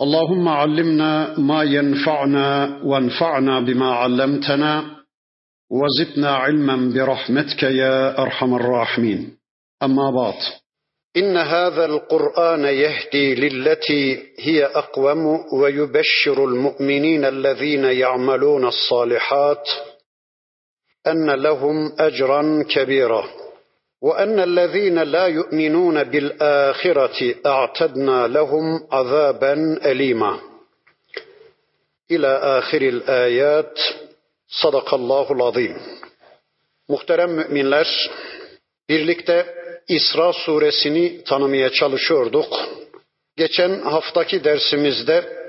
اللهم علمنا ما ينفعنا وانفعنا بما علمتنا وزدنا علما برحمتك يا أرحم الراحمين. أما بعد. إن هذا القرآن يهدي للتي هي أقوم ويبشر المؤمنين الذين يعملون الصالحات أن لهم أجرا كبيرا. وان الذين لا يؤمنون بالاخره اعتدنا لهم عذابا اليما الى اخر الايات sadakallahul azim. Muhterem müminler, birlikte İsra suresini tanımaya çalışıyorduk. Geçen haftaki dersimizde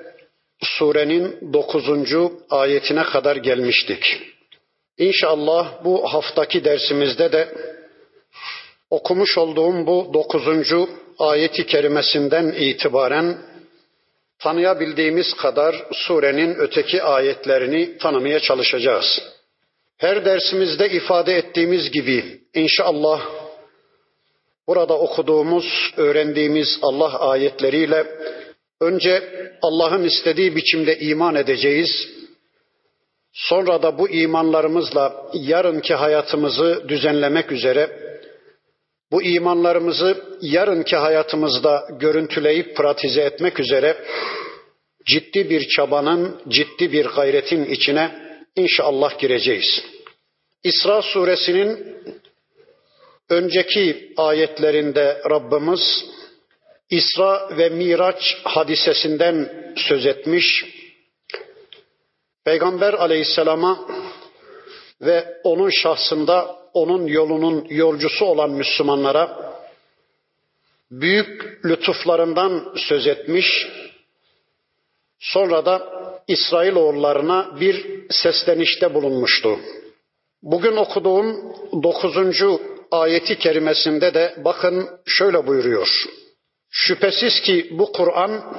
surenin dokuzuncu ayetine kadar gelmiştik. İnşallah bu haftaki dersimizde de okumuş olduğum bu dokuzuncu ayeti kerimesinden itibaren tanıyabildiğimiz kadar surenin öteki ayetlerini tanımaya çalışacağız. Her dersimizde ifade ettiğimiz gibi inşallah burada okuduğumuz, öğrendiğimiz Allah ayetleriyle önce Allah'ın istediği biçimde iman edeceğiz. Sonra da bu imanlarımızla yarınki hayatımızı düzenlemek üzere bu imanlarımızı yarınki hayatımızda görüntüleyip pratize etmek üzere ciddi bir çabanın, ciddi bir gayretin içine inşallah gireceğiz. İsra suresinin önceki ayetlerinde Rabbimiz İsra ve Miraç hadisesinden söz etmiş. Peygamber aleyhisselama ve onun şahsında onun yolunun yolcusu olan Müslümanlara büyük lütuflarından söz etmiş. Sonra da İsrailoğullarına bir seslenişte bulunmuştu. Bugün okuduğum dokuzuncu ayeti kerimesinde de bakın şöyle buyuruyor. Şüphesiz ki bu Kur'an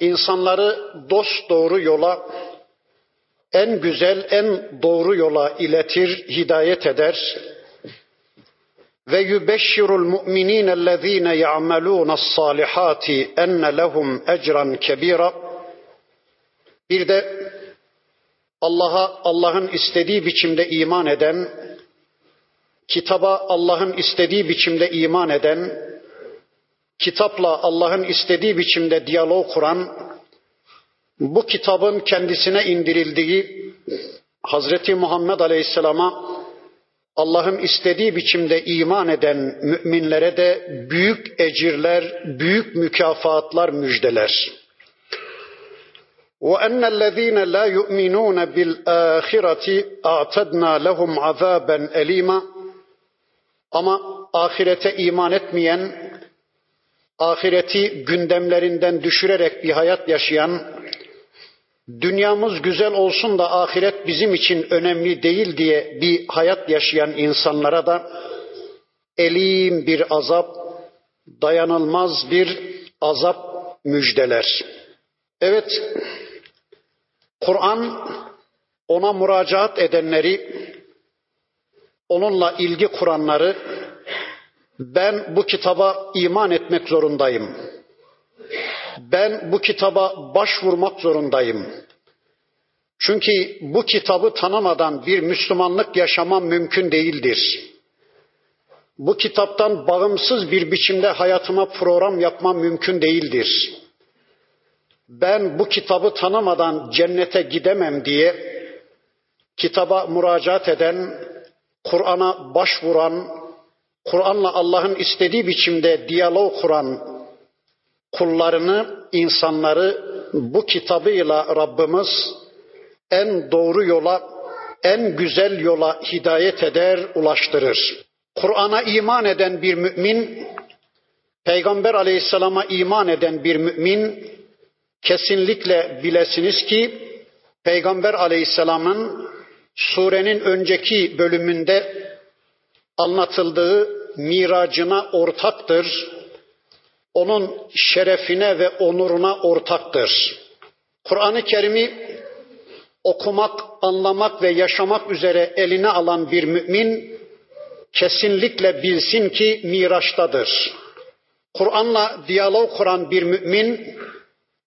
insanları dost doğru yola en güzel, en doğru yola iletir, hidayet eder. Ve yübeşşirul mu'minînellezîne ya'melûne's-sâlihâti enne lehum ecran kebîra. Bir de Allah'a Allah'ın istediği biçimde iman eden, kitaba Allah'ın istediği biçimde iman eden, kitapla Allah'ın istediği biçimde diyalog kuran, bu kitabın kendisine indirildiği Hazreti Muhammed Aleyhisselam'a Allah'ın istediği biçimde iman eden müminlere de büyük ecirler, büyük mükafatlar müjdeler. وَاَنَّ الَّذ۪ينَ لَا يُؤْمِنُونَ بِالْآخِرَةِ اَعْتَدْنَا لَهُمْ عَذَابًا elima. Ama ahirete iman etmeyen, ahireti gündemlerinden düşürerek bir hayat yaşayan, dünyamız güzel olsun da ahiret bizim için önemli değil diye bir hayat yaşayan insanlara da elim bir azap, dayanılmaz bir azap müjdeler. Evet, Kur'an ona müracaat edenleri, onunla ilgi kuranları ben bu kitaba iman etmek zorundayım ben bu kitaba başvurmak zorundayım. Çünkü bu kitabı tanımadan bir Müslümanlık yaşamam mümkün değildir. Bu kitaptan bağımsız bir biçimde hayatıma program yapmam mümkün değildir. Ben bu kitabı tanımadan cennete gidemem diye kitaba müracaat eden, Kur'an'a başvuran, Kur'an'la Allah'ın istediği biçimde diyalog kuran kullarını, insanları bu kitabıyla Rabbimiz en doğru yola, en güzel yola hidayet eder, ulaştırır. Kur'an'a iman eden bir mümin, Peygamber aleyhisselama iman eden bir mümin, kesinlikle bilesiniz ki Peygamber aleyhisselamın surenin önceki bölümünde anlatıldığı miracına ortaktır. Onun şerefine ve onuruna ortaktır. Kur'an-ı Kerim'i okumak, anlamak ve yaşamak üzere eline alan bir mümin kesinlikle bilsin ki Miraç'tadır. Kur'an'la diyalog kuran bir mümin,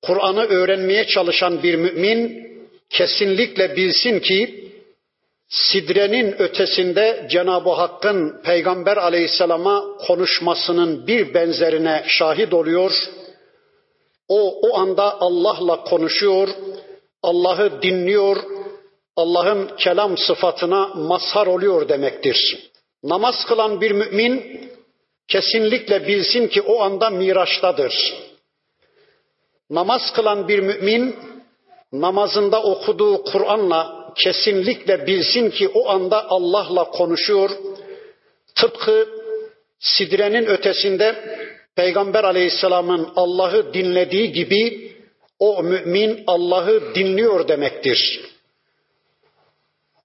Kur'an'ı öğrenmeye çalışan bir mümin kesinlikle bilsin ki Sidrenin ötesinde Cenab-ı Hakk'ın Peygamber aleyhisselama konuşmasının bir benzerine şahit oluyor. O o anda Allah'la konuşuyor, Allah'ı dinliyor, Allah'ın kelam sıfatına mazhar oluyor demektir. Namaz kılan bir mümin kesinlikle bilsin ki o anda Miraç'tadır. Namaz kılan bir mümin namazında okuduğu Kur'an'la kesinlikle bilsin ki o anda Allah'la konuşuyor. Tıpkı Sidre'nin ötesinde Peygamber Aleyhisselam'ın Allah'ı dinlediği gibi o mümin Allah'ı dinliyor demektir.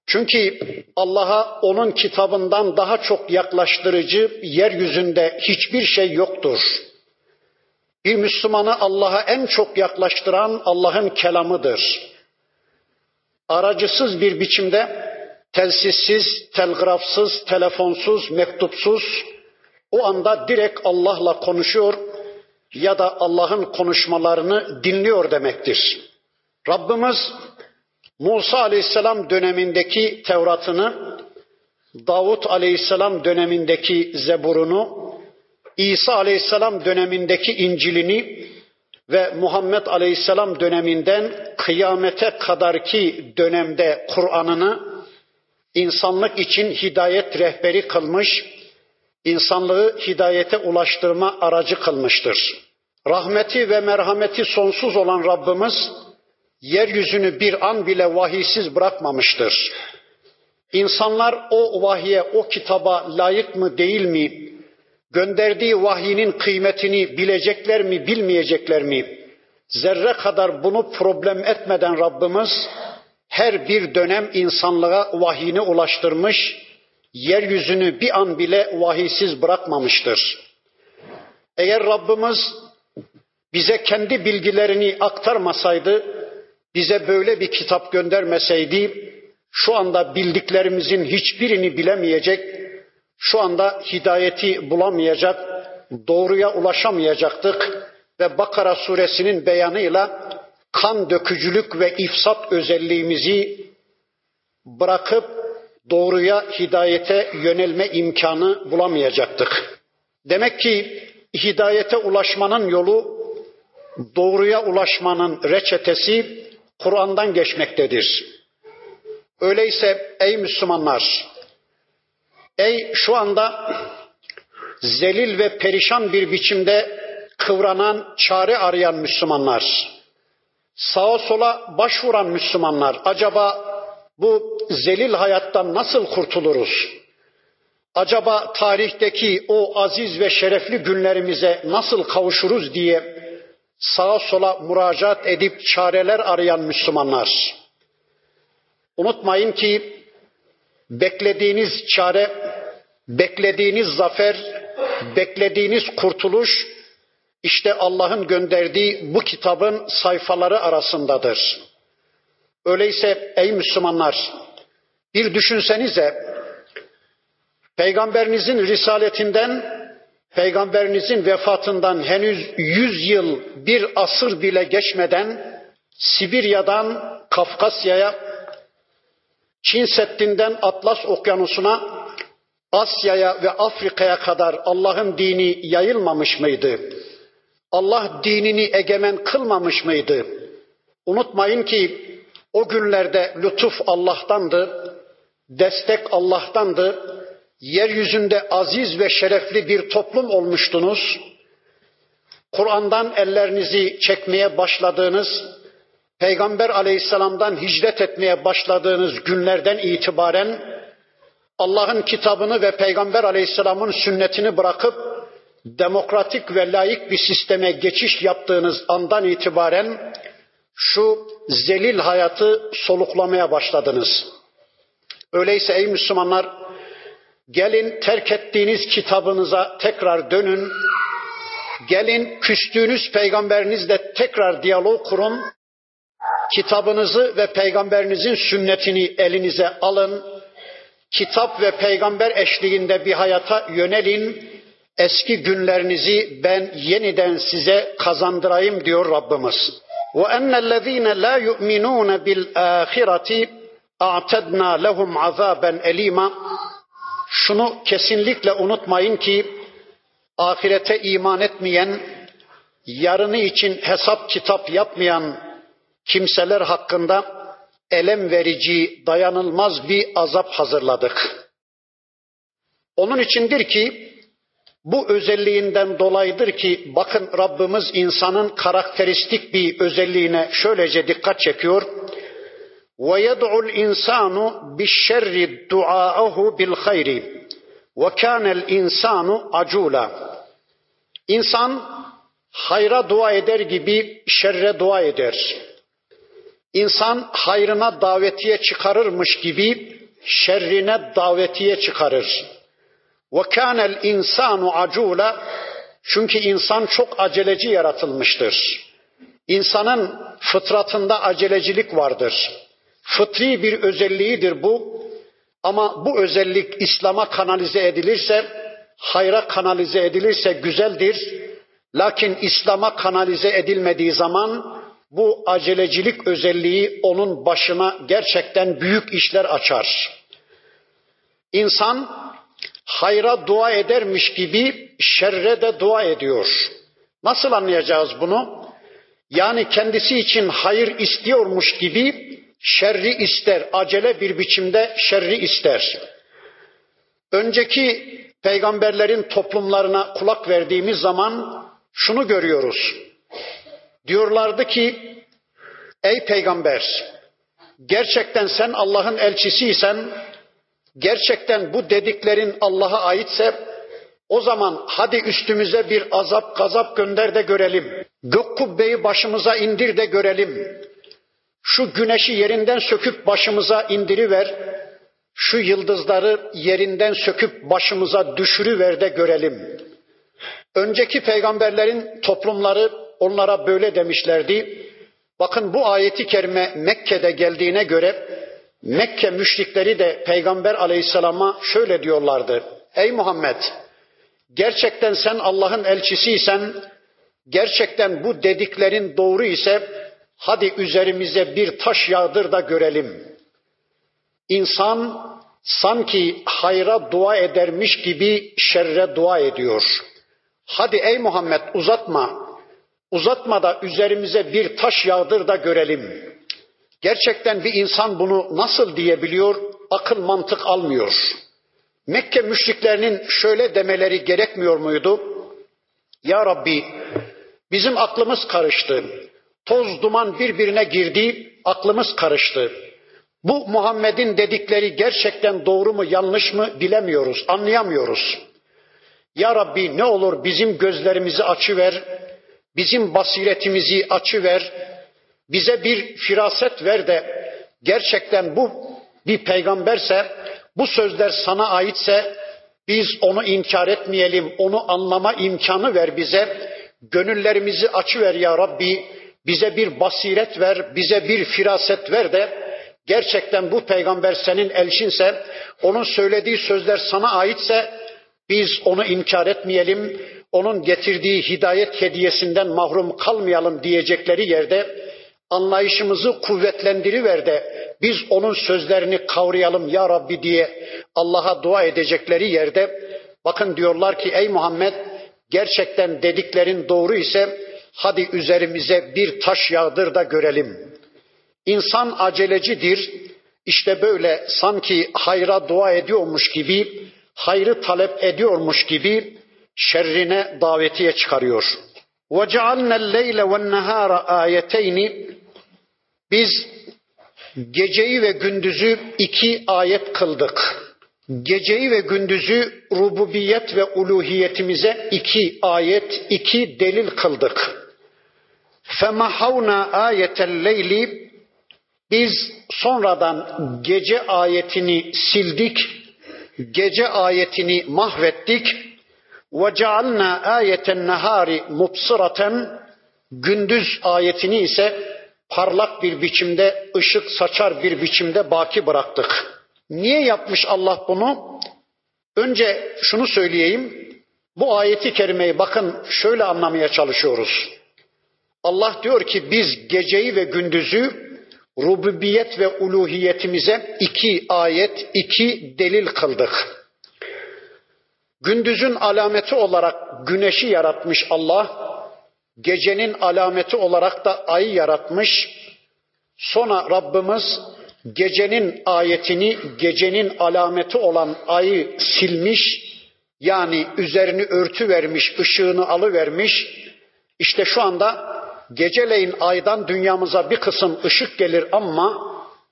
Çünkü Allah'a onun kitabından daha çok yaklaştırıcı yeryüzünde hiçbir şey yoktur. Bir Müslümanı Allah'a en çok yaklaştıran Allah'ın kelamıdır. Aracısız bir biçimde telsizsiz, telgrafsız, telefonsuz, mektupsuz o anda direkt Allah'la konuşuyor ya da Allah'ın konuşmalarını dinliyor demektir. Rabbimiz Musa aleyhisselam dönemindeki Tevrat'ını, Davut aleyhisselam dönemindeki Zebur'unu, İsa aleyhisselam dönemindeki İncil'ini ve Muhammed aleyhisselam döneminden kıyamete kadarki dönemde Kur'an'ını insanlık için hidayet rehberi kılmış, insanlığı hidayete ulaştırma aracı kılmıştır. Rahmeti ve merhameti sonsuz olan Rabbimiz yeryüzünü bir an bile vahiysiz bırakmamıştır. İnsanlar o vahiye, o kitaba layık mı değil mi? Gönderdiği vahyinin kıymetini bilecekler mi, bilmeyecekler mi? Zerre kadar bunu problem etmeden Rabbimiz her bir dönem insanlığa vahyini ulaştırmış, yeryüzünü bir an bile vahiysiz bırakmamıştır. Eğer Rabbimiz bize kendi bilgilerini aktarmasaydı, bize böyle bir kitap göndermeseydi şu anda bildiklerimizin hiçbirini bilemeyecek, şu anda hidayeti bulamayacak, doğruya ulaşamayacaktık ve Bakara suresinin beyanıyla kan dökücülük ve ifsat özelliğimizi bırakıp doğruya, hidayete yönelme imkanı bulamayacaktık. Demek ki hidayete ulaşmanın yolu, doğruya ulaşmanın reçetesi Kur'an'dan geçmektedir. Öyleyse ey Müslümanlar, ey şu anda zelil ve perişan bir biçimde kıvranan, çare arayan Müslümanlar, sağa sola başvuran Müslümanlar, acaba bu zelil hayattan nasıl kurtuluruz? Acaba tarihteki o aziz ve şerefli günlerimize nasıl kavuşuruz diye sağa sola müracaat edip çareler arayan Müslümanlar. Unutmayın ki beklediğiniz çare, beklediğiniz zafer, beklediğiniz kurtuluş işte Allah'ın gönderdiği bu kitabın sayfaları arasındadır. Öyleyse ey Müslümanlar bir düşünsenize peygamberinizin risaletinden Peygamberinizin vefatından henüz yüz yıl bir asır bile geçmeden Sibirya'dan Kafkasya'ya, Çin Seddi'nden Atlas Okyanusu'na, Asya'ya ve Afrika'ya kadar Allah'ın dini yayılmamış mıydı? Allah dinini egemen kılmamış mıydı? Unutmayın ki o günlerde lütuf Allah'tandı, destek Allah'tandı, yeryüzünde aziz ve şerefli bir toplum olmuştunuz. Kur'an'dan ellerinizi çekmeye başladığınız, Peygamber aleyhisselamdan hicret etmeye başladığınız günlerden itibaren Allah'ın kitabını ve Peygamber aleyhisselamın sünnetini bırakıp demokratik ve layık bir sisteme geçiş yaptığınız andan itibaren şu zelil hayatı soluklamaya başladınız. Öyleyse ey Müslümanlar gelin terk ettiğiniz kitabınıza tekrar dönün. Gelin küstüğünüz peygamberinizle tekrar diyalog kurun kitabınızı ve peygamberinizin sünnetini elinize alın. Kitap ve peygamber eşliğinde bir hayata yönelin. Eski günlerinizi ben yeniden size kazandırayım diyor Rabbimiz. Ve ennellezine la yu'minun bil ahireti a'tedna lehum azaben elima. Şunu kesinlikle unutmayın ki ahirete iman etmeyen, yarını için hesap kitap yapmayan kimseler hakkında elem verici, dayanılmaz bir azap hazırladık. Onun içindir ki bu özelliğinden dolayıdır ki bakın Rabbimiz insanın karakteristik bir özelliğine şöylece dikkat çekiyor. وَيَدْعُ الْاِنْسَانُ بِالشَّرِّ دُعَاءَهُ بِالْخَيْرِ وَكَانَ الْاِنْسَانُ عَجُولًا İnsan hayra dua eder gibi şerre dua eder. İnsan hayrına davetiye çıkarırmış gibi şerrine davetiye çıkarır. Ve kânel insanu acula çünkü insan çok aceleci yaratılmıştır. İnsanın fıtratında acelecilik vardır. Fıtri bir özelliğidir bu. Ama bu özellik İslam'a kanalize edilirse, hayra kanalize edilirse güzeldir. Lakin İslam'a kanalize edilmediği zaman bu acelecilik özelliği onun başına gerçekten büyük işler açar. İnsan hayra dua edermiş gibi şerre de dua ediyor. Nasıl anlayacağız bunu? Yani kendisi için hayır istiyormuş gibi şerri ister, acele bir biçimde şerri ister. Önceki peygamberlerin toplumlarına kulak verdiğimiz zaman şunu görüyoruz. Diyorlardı ki ey peygamber gerçekten sen Allah'ın elçisiysen gerçekten bu dediklerin Allah'a aitse o zaman hadi üstümüze bir azap gazap gönder de görelim. Gök kubbeyi başımıza indir de görelim. Şu güneşi yerinden söküp başımıza indiriver. Şu yıldızları yerinden söküp başımıza düşürüver de görelim. Önceki peygamberlerin toplumları onlara böyle demişlerdi. Bakın bu ayeti kerime Mekke'de geldiğine göre Mekke müşrikleri de Peygamber aleyhisselama şöyle diyorlardı. Ey Muhammed gerçekten sen Allah'ın elçisiysen gerçekten bu dediklerin doğru ise hadi üzerimize bir taş yağdır da görelim. İnsan sanki hayra dua edermiş gibi şerre dua ediyor. Hadi ey Muhammed uzatma. Uzatma da üzerimize bir taş yağdır da görelim. Gerçekten bir insan bunu nasıl diyebiliyor? Akıl mantık almıyor. Mekke müşriklerinin şöyle demeleri gerekmiyor muydu? Ya Rabbi bizim aklımız karıştı. Toz duman birbirine girdi, aklımız karıştı. Bu Muhammed'in dedikleri gerçekten doğru mu yanlış mı bilemiyoruz, anlayamıyoruz. Ya Rabbi ne olur bizim gözlerimizi açıver, bizim basiretimizi açıver, bize bir firaset ver de gerçekten bu bir peygamberse, bu sözler sana aitse biz onu inkar etmeyelim, onu anlama imkanı ver bize. Gönüllerimizi açıver ya Rabbi. Bize bir basiret ver, bize bir firaset ver de gerçekten bu peygamber senin elçinse, onun söylediği sözler sana aitse biz onu inkar etmeyelim, onun getirdiği hidayet hediyesinden mahrum kalmayalım diyecekleri yerde anlayışımızı kuvvetlendiriver de biz onun sözlerini kavrayalım ya Rabbi diye Allah'a dua edecekleri yerde bakın diyorlar ki ey Muhammed gerçekten dediklerin doğru ise hadi üzerimize bir taş yağdır da görelim. İnsan acelecidir. İşte böyle sanki hayra dua ediyormuş gibi, hayrı talep ediyormuş gibi şerrine davetiye çıkarıyor. وَجَعَلْنَا اللَّيْلَ وَالنَّهَارَ آيَتَيْنِ Biz geceyi ve gündüzü iki ayet kıldık. Geceyi ve gündüzü rububiyet ve uluhiyetimize iki ayet, iki delil kıldık. فَمَحَوْنَا آيَةَ اللَّيْلِ Biz sonradan gece ayetini sildik, gece ayetini mahvettik. وَجَعَلْنَا آيَةَ النَّهَارِ مُبْصِرَةً Gündüz ayetini ise parlak bir biçimde, ışık saçar bir biçimde baki bıraktık. Niye yapmış Allah bunu? Önce şunu söyleyeyim. Bu ayeti kerimeyi bakın şöyle anlamaya çalışıyoruz. Allah diyor ki biz geceyi ve gündüzü rububiyet ve uluhiyetimize iki ayet, iki delil kıldık. Gündüzün alameti olarak güneşi yaratmış Allah, gecenin alameti olarak da ayı yaratmış. Sonra Rabbimiz gecenin ayetini, gecenin alameti olan ayı silmiş, yani üzerini örtü vermiş, ışığını alıvermiş. İşte şu anda geceleyin aydan dünyamıza bir kısım ışık gelir ama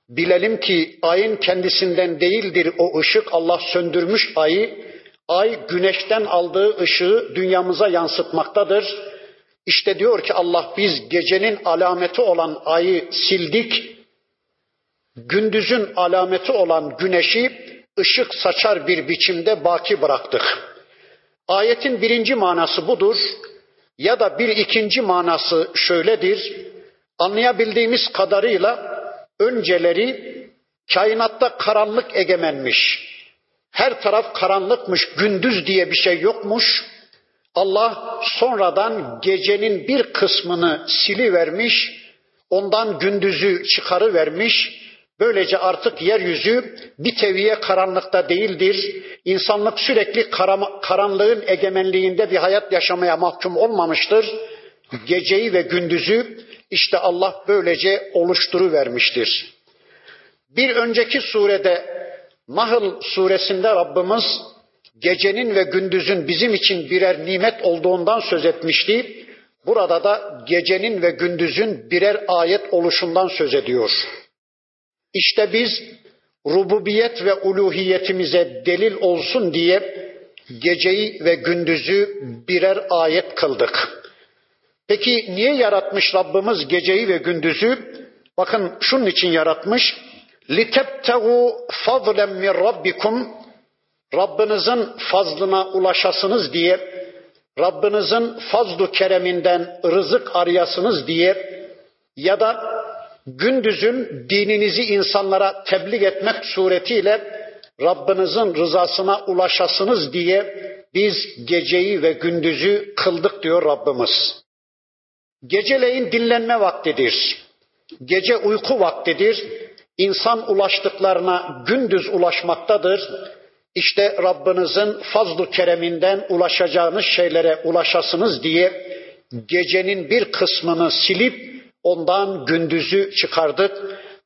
bilelim ki ayın kendisinden değildir o ışık. Allah söndürmüş ayı. Ay güneşten aldığı ışığı dünyamıza yansıtmaktadır. İşte diyor ki Allah biz gecenin alameti olan ayı sildik. Gündüzün alameti olan güneşi ışık saçar bir biçimde baki bıraktık. Ayetin birinci manası budur. Ya da bir ikinci manası şöyledir. Anlayabildiğimiz kadarıyla önceleri kainatta karanlık egemenmiş. Her taraf karanlıkmış, gündüz diye bir şey yokmuş. Allah sonradan gecenin bir kısmını sili vermiş, ondan gündüzü çıkarı vermiş. Böylece artık yeryüzü bir teviye karanlıkta değildir. İnsanlık sürekli karanlığın egemenliğinde bir hayat yaşamaya mahkum olmamıştır. Geceyi ve gündüzü işte Allah böylece oluşturu vermiştir. Bir önceki surede Nahl suresinde Rabbimiz gecenin ve gündüzün bizim için birer nimet olduğundan söz etmişti. Burada da gecenin ve gündüzün birer ayet oluşundan söz ediyor. İşte biz rububiyet ve uluhiyetimize delil olsun diye geceyi ve gündüzü birer ayet kıldık. Peki niye yaratmış Rabbimiz geceyi ve gündüzü? Bakın şunun için yaratmış. لِتَبْتَغُوا فَضْلًا مِنْ رَبِّكُمْ Rabbinizin fazlına ulaşasınız diye, Rabbinizin fazlu kereminden rızık arayasınız diye ya da gündüzün dininizi insanlara tebliğ etmek suretiyle Rabbinizin rızasına ulaşasınız diye biz geceyi ve gündüzü kıldık diyor Rabbimiz. Geceleyin dinlenme vaktidir. Gece uyku vaktidir. İnsan ulaştıklarına gündüz ulaşmaktadır. İşte Rabbinizin fazlu kereminden ulaşacağınız şeylere ulaşasınız diye gecenin bir kısmını silip ondan gündüzü çıkardık.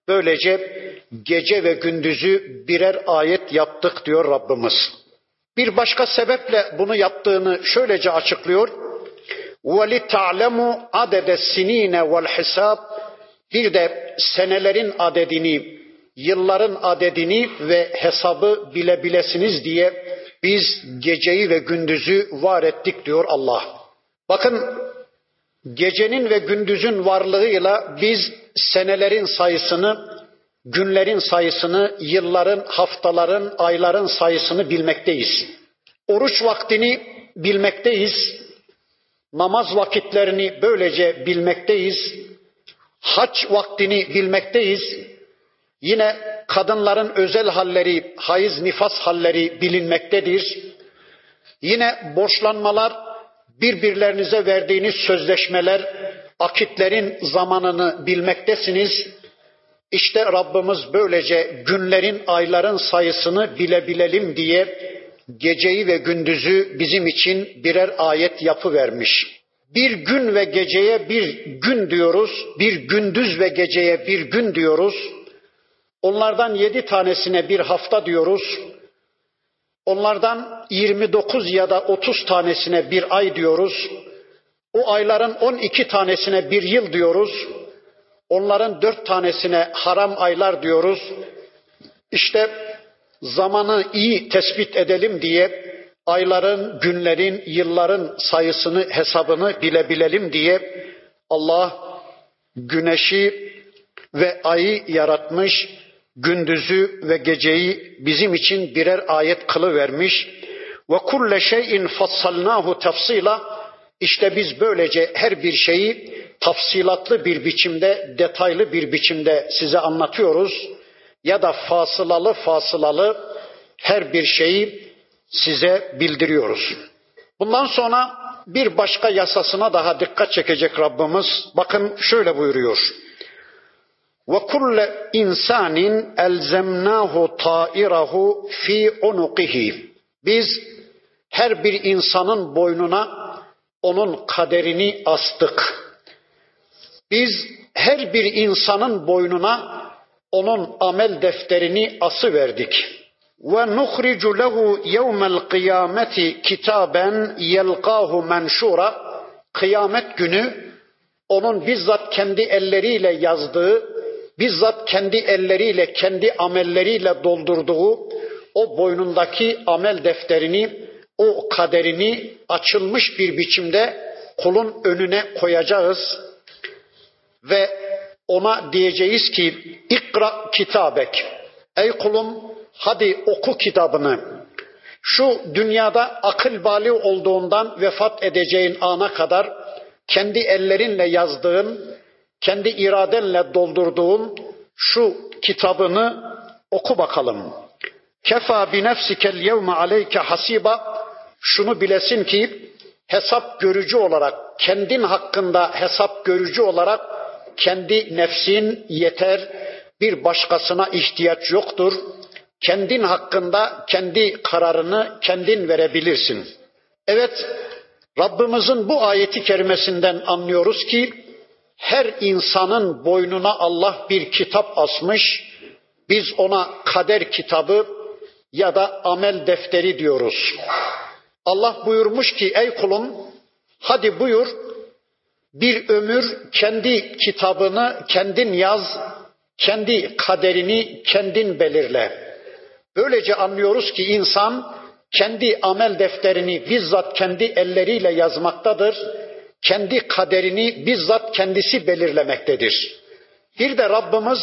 Böylece gece ve gündüzü birer ayet yaptık diyor Rabbimiz. Bir başka sebeple bunu yaptığını şöylece açıklıyor. وَلِتَعْلَمُوا عَدَدَ السِّن۪ينَ وَالْحِسَابِ bir de senelerin adedini, yılların adedini ve hesabı bilebilesiniz diye biz geceyi ve gündüzü var ettik diyor Allah. Bakın gecenin ve gündüzün varlığıyla biz senelerin sayısını, günlerin sayısını, yılların, haftaların, ayların sayısını bilmekteyiz. Oruç vaktini bilmekteyiz. Namaz vakitlerini böylece bilmekteyiz. Haç vaktini bilmekteyiz. Yine kadınların özel halleri, hayız nifas halleri bilinmektedir. Yine borçlanmalar, birbirlerinize verdiğiniz sözleşmeler, akitlerin zamanını bilmektesiniz. İşte Rabbimiz böylece günlerin, ayların sayısını bilebilelim diye geceyi ve gündüzü bizim için birer ayet yapı vermiş. Bir gün ve geceye bir gün diyoruz, bir gündüz ve geceye bir gün diyoruz. Onlardan yedi tanesine bir hafta diyoruz. Onlardan 29 ya da 30 tanesine bir ay diyoruz. O ayların 12 tanesine bir yıl diyoruz. Onların dört tanesine haram aylar diyoruz. İşte zamanı iyi tespit edelim diye ayların, günlerin, yılların sayısını, hesabını bilebilelim diye Allah güneşi ve ayı yaratmış, gündüzü ve geceyi bizim için birer ayet kılı vermiş. Ve kulle şeyin fassalnahu tafsila. İşte biz böylece her bir şeyi tafsilatlı bir biçimde, detaylı bir biçimde size anlatıyoruz. Ya da fasılalı fasılalı her bir şeyi size bildiriyoruz. Bundan sonra bir başka yasasına daha dikkat çekecek Rabbimiz. Bakın şöyle buyuruyor. Ve kulle insanin elzemnahu ta'irahu fi unuqihi. Biz her bir insanın boynuna onun kaderini astık. Biz her bir insanın boynuna onun amel defterini ası verdik. Nuhricu lehu yevmel kıyameti kitaben yelqahu menşura. Kıyamet günü onun bizzat kendi elleriyle yazdığı, bizzat kendi elleriyle, kendi amelleriyle doldurduğu o boynundaki amel defterini, o kaderini açılmış bir biçimde kulun önüne koyacağız ve ona diyeceğiz ki ikra kitabek. Ey kulum hadi oku kitabını. Şu dünyada akıl bali olduğundan vefat edeceğin ana kadar kendi ellerinle yazdığın, kendi iradenle doldurduğun şu kitabını oku bakalım. Kefa bi nefsikel yevme aleyke hasiba. Şunu bilesin ki hesap görücü olarak, kendin hakkında hesap görücü olarak kendi nefsin yeter, bir başkasına ihtiyaç yoktur. Kendin hakkında kendi kararını kendin verebilirsin. Evet, Rabbimizin bu ayeti kerimesinden anlıyoruz ki her insanın boynuna Allah bir kitap asmış. Biz ona kader kitabı ya da amel defteri diyoruz. Allah buyurmuş ki ey kulum hadi buyur bir ömür kendi kitabını kendin yaz, kendi kaderini kendin belirle. Böylece anlıyoruz ki insan kendi amel defterini bizzat kendi elleriyle yazmaktadır. Kendi kaderini bizzat kendisi belirlemektedir. Bir de Rabbimiz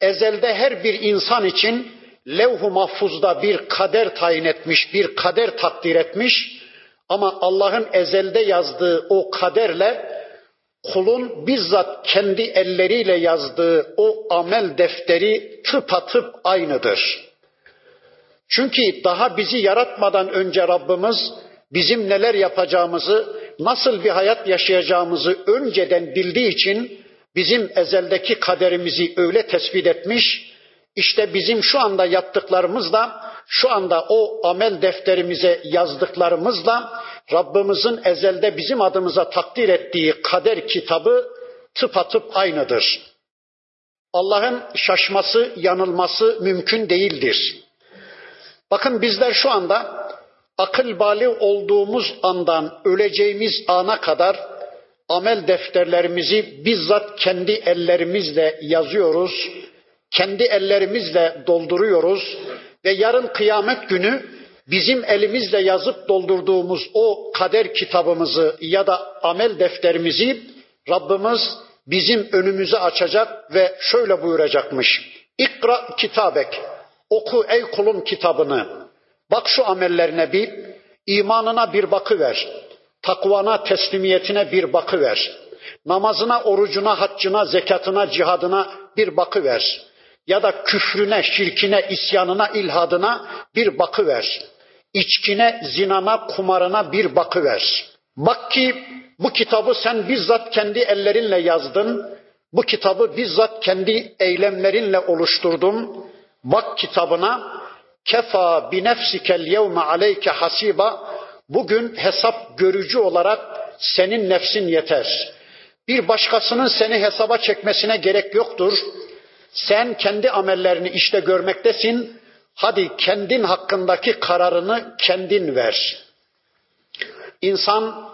ezelde her bir insan için levh-u mahfuzda bir kader tayin etmiş, bir kader takdir etmiş. Ama Allah'ın ezelde yazdığı o kaderle kulun bizzat kendi elleriyle yazdığı o amel defteri tıpatıp aynıdır. Çünkü daha bizi yaratmadan önce Rabbimiz bizim neler yapacağımızı, nasıl bir hayat yaşayacağımızı önceden bildiği için bizim ezeldeki kaderimizi öyle tespit etmiş. İşte bizim şu anda yaptıklarımızla, şu anda o amel defterimize yazdıklarımızla Rabbimizin ezelde bizim adımıza takdir ettiği kader kitabı tıpatıp aynıdır. Allah'ın şaşması, yanılması mümkün değildir. Bakın bizler şu anda akıl bali olduğumuz andan öleceğimiz ana kadar amel defterlerimizi bizzat kendi ellerimizle yazıyoruz, kendi ellerimizle dolduruyoruz ve yarın kıyamet günü bizim elimizle yazıp doldurduğumuz o kader kitabımızı ya da amel defterimizi Rabbimiz bizim önümüze açacak ve şöyle buyuracakmış. İkra kitabek. Oku ey kulum kitabını. Bak şu amellerine bir, imanına bir bakıver. Takvana, teslimiyetine bir bakıver. Namazına, orucuna, haccına, zekatına, cihadına bir bakıver. Ya da küfrüne, şirkine, isyanına, ilhadına bir bakıver içkine, zinana, kumarına bir bakıver. Bak ki bu kitabı sen bizzat kendi ellerinle yazdın. Bu kitabı bizzat kendi eylemlerinle oluşturdun. Bak kitabına kefa bi nefsikel yevme aleyke hasiba. Bugün hesap görücü olarak senin nefsin yeter. Bir başkasının seni hesaba çekmesine gerek yoktur. Sen kendi amellerini işte görmektesin Hadi kendin hakkındaki kararını kendin ver. İnsan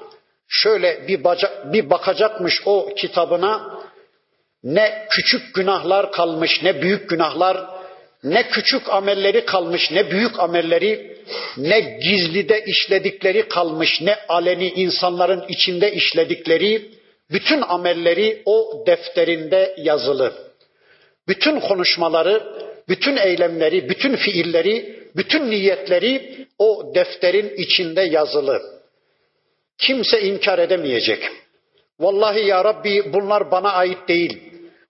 şöyle bir, baca, bir bakacakmış o kitabına ne küçük günahlar kalmış ne büyük günahlar ne küçük amelleri kalmış ne büyük amelleri ne gizlide işledikleri kalmış ne aleni insanların içinde işledikleri bütün amelleri o defterinde yazılı. Bütün konuşmaları, bütün eylemleri, bütün fiilleri, bütün niyetleri o defterin içinde yazılı. Kimse inkar edemeyecek. Vallahi ya Rabbi bunlar bana ait değil.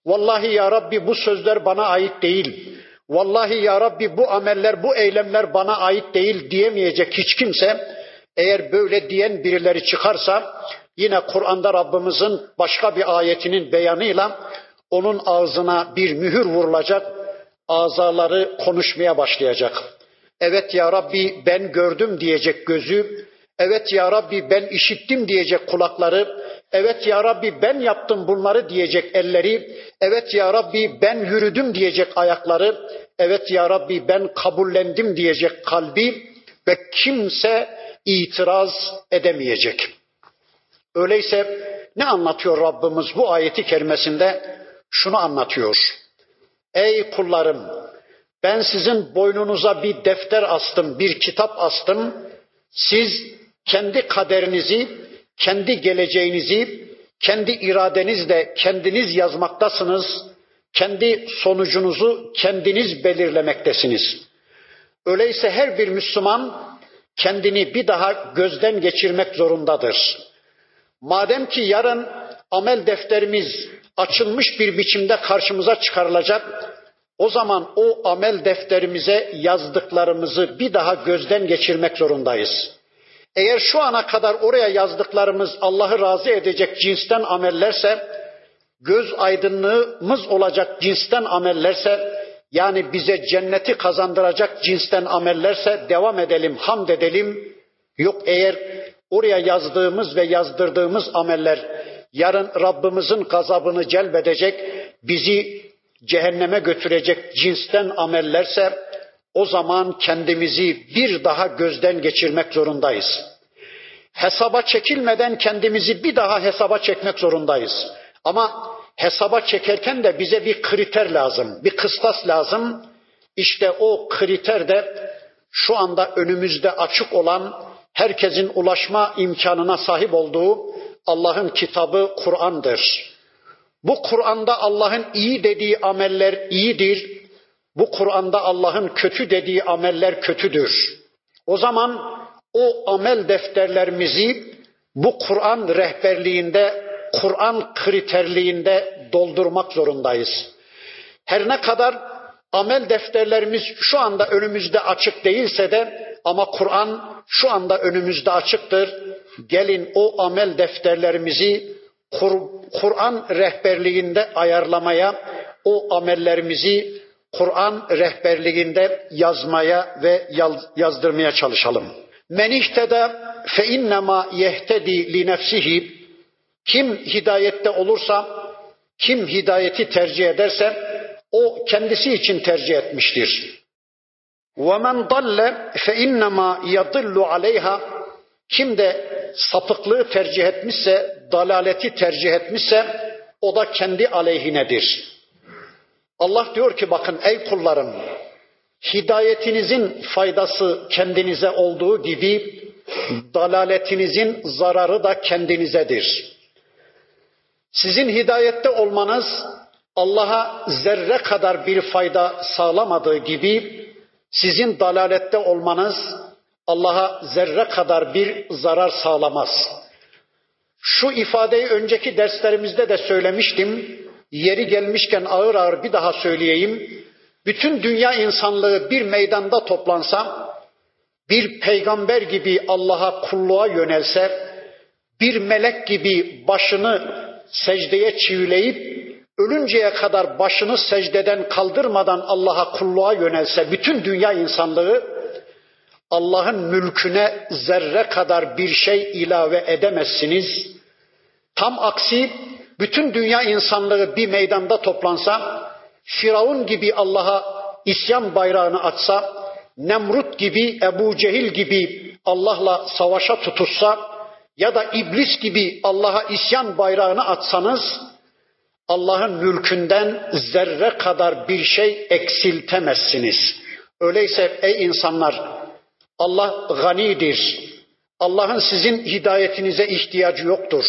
Vallahi ya Rabbi bu sözler bana ait değil. Vallahi ya Rabbi bu ameller, bu eylemler bana ait değil diyemeyecek hiç kimse. Eğer böyle diyen birileri çıkarsa yine Kur'an'da Rabbimizin başka bir ayetinin beyanıyla onun ağzına bir mühür vurulacak, azaları konuşmaya başlayacak. Evet ya Rabbi ben gördüm diyecek gözü, evet ya Rabbi ben işittim diyecek kulakları, evet ya Rabbi ben yaptım bunları diyecek elleri, evet ya Rabbi ben yürüdüm diyecek ayakları, evet ya Rabbi ben kabullendim diyecek kalbi ve kimse itiraz edemeyecek. Öyleyse ne anlatıyor Rabbimiz bu ayeti kerimesinde? Şunu anlatıyor. Ey kullarım ben sizin boynunuza bir defter astım, bir kitap astım. Siz kendi kaderinizi, kendi geleceğinizi, kendi iradenizle kendiniz yazmaktasınız. Kendi sonucunuzu kendiniz belirlemektesiniz. Öyleyse her bir Müslüman kendini bir daha gözden geçirmek zorundadır. Madem ki yarın amel defterimiz açılmış bir biçimde karşımıza çıkarılacak, o zaman o amel defterimize yazdıklarımızı bir daha gözden geçirmek zorundayız. Eğer şu ana kadar oraya yazdıklarımız Allah'ı razı edecek cinsten amellerse, göz aydınlığımız olacak cinsten amellerse, yani bize cenneti kazandıracak cinsten amellerse devam edelim, hamd edelim. Yok eğer oraya yazdığımız ve yazdırdığımız ameller yarın Rabbimizin gazabını celbedecek, bizi cehenneme götürecek cinsten amellerse o zaman kendimizi bir daha gözden geçirmek zorundayız. Hesaba çekilmeden kendimizi bir daha hesaba çekmek zorundayız. Ama hesaba çekerken de bize bir kriter lazım, bir kıstas lazım. İşte o kriter de şu anda önümüzde açık olan, herkesin ulaşma imkanına sahip olduğu Allah'ın kitabı Kur'an'dır. Bu Kur'an'da Allah'ın iyi dediği ameller iyidir. Bu Kur'an'da Allah'ın kötü dediği ameller kötüdür. O zaman o amel defterlerimizi bu Kur'an rehberliğinde, Kur'an kriterliğinde doldurmak zorundayız. Her ne kadar amel defterlerimiz şu anda önümüzde açık değilse de ama Kur'an şu anda önümüzde açıktır. Gelin o amel defterlerimizi Kur'an rehberliğinde ayarlamaya, o amellerimizi Kur'an rehberliğinde yazmaya ve yazdırmaya çalışalım. Men ihteda fe innema yehtedi li nefsihi kim hidayette olursa, kim hidayeti tercih ederse o kendisi için tercih etmiştir. وَمَنْ ضَلَّ فَاِنَّمَا يَضِلُّ عَلَيْهَا Kim de sapıklığı tercih etmişse, dalaleti tercih etmişse o da kendi aleyhinedir. Allah diyor ki bakın ey kullarım hidayetinizin faydası kendinize olduğu gibi dalaletinizin zararı da kendinizedir. Sizin hidayette olmanız Allah'a zerre kadar bir fayda sağlamadığı gibi sizin dalalette olmanız Allah'a zerre kadar bir zarar sağlamaz. Şu ifadeyi önceki derslerimizde de söylemiştim. Yeri gelmişken ağır ağır bir daha söyleyeyim. Bütün dünya insanlığı bir meydanda toplansa, bir peygamber gibi Allah'a kulluğa yönelse, bir melek gibi başını secdeye çivileyip ölünceye kadar başını secdeden kaldırmadan Allah'a kulluğa yönelse bütün dünya insanlığı Allah'ın mülküne zerre kadar bir şey ilave edemezsiniz. Tam aksi bütün dünya insanlığı bir meydanda toplansa, Firavun gibi Allah'a isyan bayrağını atsa, Nemrut gibi, Ebu Cehil gibi Allah'la savaşa tutuşsa ya da iblis gibi Allah'a isyan bayrağını atsanız, Allah'ın mülkünden zerre kadar bir şey eksiltemezsiniz. Öyleyse ey insanlar Allah ganidir. Allah'ın sizin hidayetinize ihtiyacı yoktur.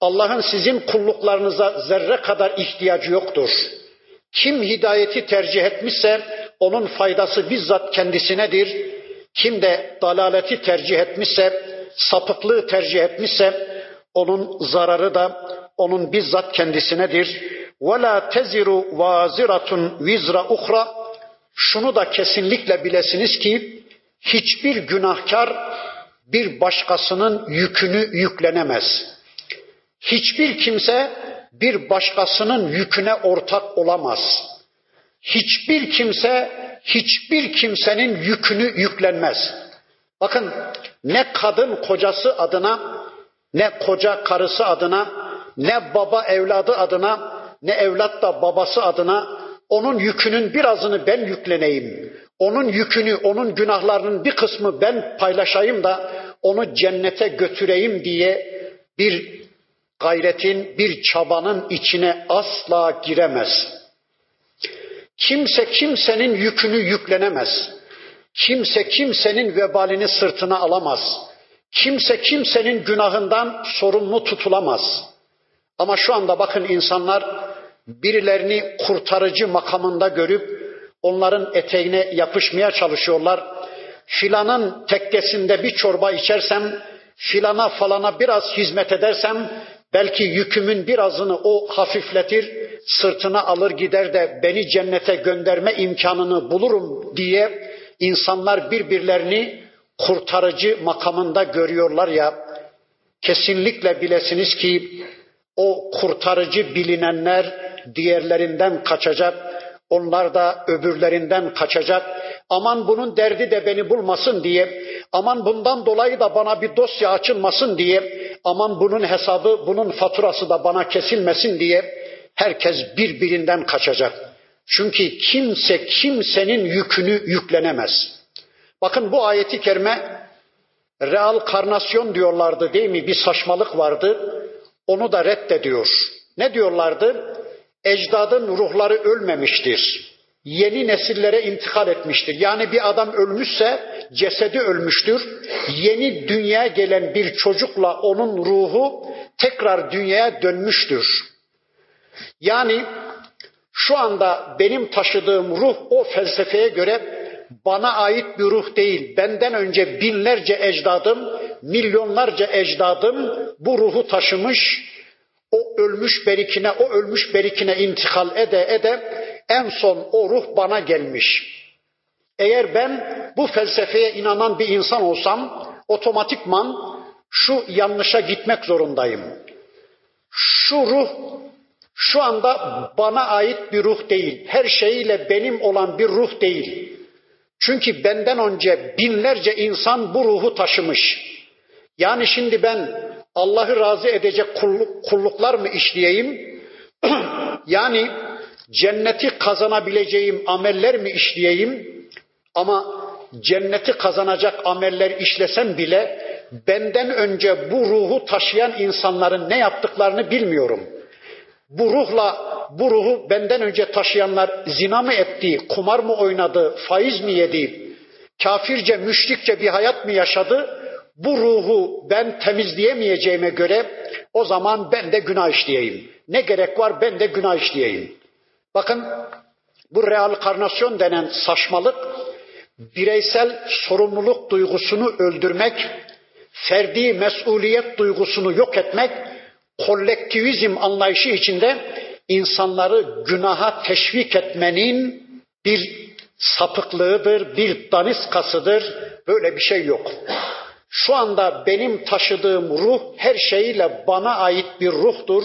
Allah'ın sizin kulluklarınıza zerre kadar ihtiyacı yoktur. Kim hidayeti tercih etmişse onun faydası bizzat kendisinedir. Kim de dalaleti tercih etmişse, sapıklığı tercih etmişse onun zararı da onun bizzat kendisinedir. وَلَا teziru vaziratun vizra uhra. Şunu da kesinlikle bilesiniz ki hiçbir günahkar bir başkasının yükünü yüklenemez. Hiçbir kimse bir başkasının yüküne ortak olamaz. Hiçbir kimse hiçbir kimsenin yükünü yüklenmez. Bakın ne kadın kocası adına, ne koca karısı adına, ne baba evladı adına, ne evlat da babası adına onun yükünün birazını ben yükleneyim. Onun yükünü, onun günahlarının bir kısmı ben paylaşayım da onu cennete götüreyim diye bir gayretin, bir çabanın içine asla giremez. Kimse kimsenin yükünü yüklenemez. Kimse kimsenin vebalini sırtına alamaz. Kimse kimsenin günahından sorumlu tutulamaz. Ama şu anda bakın insanlar birilerini kurtarıcı makamında görüp onların eteğine yapışmaya çalışıyorlar. Filanın tekkesinde bir çorba içersem, filana falana biraz hizmet edersem belki yükümün birazını o hafifletir, sırtına alır gider de beni cennete gönderme imkanını bulurum diye insanlar birbirlerini kurtarıcı makamında görüyorlar ya kesinlikle bilesiniz ki o kurtarıcı bilinenler diğerlerinden kaçacak, onlar da öbürlerinden kaçacak. Aman bunun derdi de beni bulmasın diye, aman bundan dolayı da bana bir dosya açılmasın diye, aman bunun hesabı, bunun faturası da bana kesilmesin diye herkes birbirinden kaçacak. Çünkü kimse kimsenin yükünü yüklenemez. Bakın bu ayeti kerime real karnasyon diyorlardı değil mi? Bir saçmalık vardı. Onu da reddediyor. Ne diyorlardı? ecdadın ruhları ölmemiştir. Yeni nesillere intikal etmiştir. Yani bir adam ölmüşse cesedi ölmüştür. Yeni dünyaya gelen bir çocukla onun ruhu tekrar dünyaya dönmüştür. Yani şu anda benim taşıdığım ruh o felsefeye göre bana ait bir ruh değil. Benden önce binlerce ecdadım, milyonlarca ecdadım bu ruhu taşımış, o ölmüş berikine, o ölmüş berikine intikal ede ede en son o ruh bana gelmiş. Eğer ben bu felsefeye inanan bir insan olsam otomatikman şu yanlışa gitmek zorundayım. Şu ruh şu anda bana ait bir ruh değil. Her şeyiyle benim olan bir ruh değil. Çünkü benden önce binlerce insan bu ruhu taşımış. Yani şimdi ben Allah'ı razı edecek kulluk, kulluklar mı işleyeyim? yani cenneti kazanabileceğim ameller mi işleyeyim? Ama cenneti kazanacak ameller işlesem bile benden önce bu ruhu taşıyan insanların ne yaptıklarını bilmiyorum. Bu ruhla bu ruhu benden önce taşıyanlar zina mı etti, kumar mı oynadı, faiz mi yedi, kafirce, müşrikçe bir hayat mı yaşadı? bu ruhu ben temizleyemeyeceğime göre o zaman ben de günah işleyeyim. Ne gerek var ben de günah işleyeyim. Bakın bu reenkarnasyon denen saçmalık bireysel sorumluluk duygusunu öldürmek, ferdi mesuliyet duygusunu yok etmek, kolektivizm anlayışı içinde insanları günaha teşvik etmenin bir sapıklığıdır, bir daniskasıdır. Böyle bir şey yok. Şu anda benim taşıdığım ruh her şeyiyle bana ait bir ruhtur.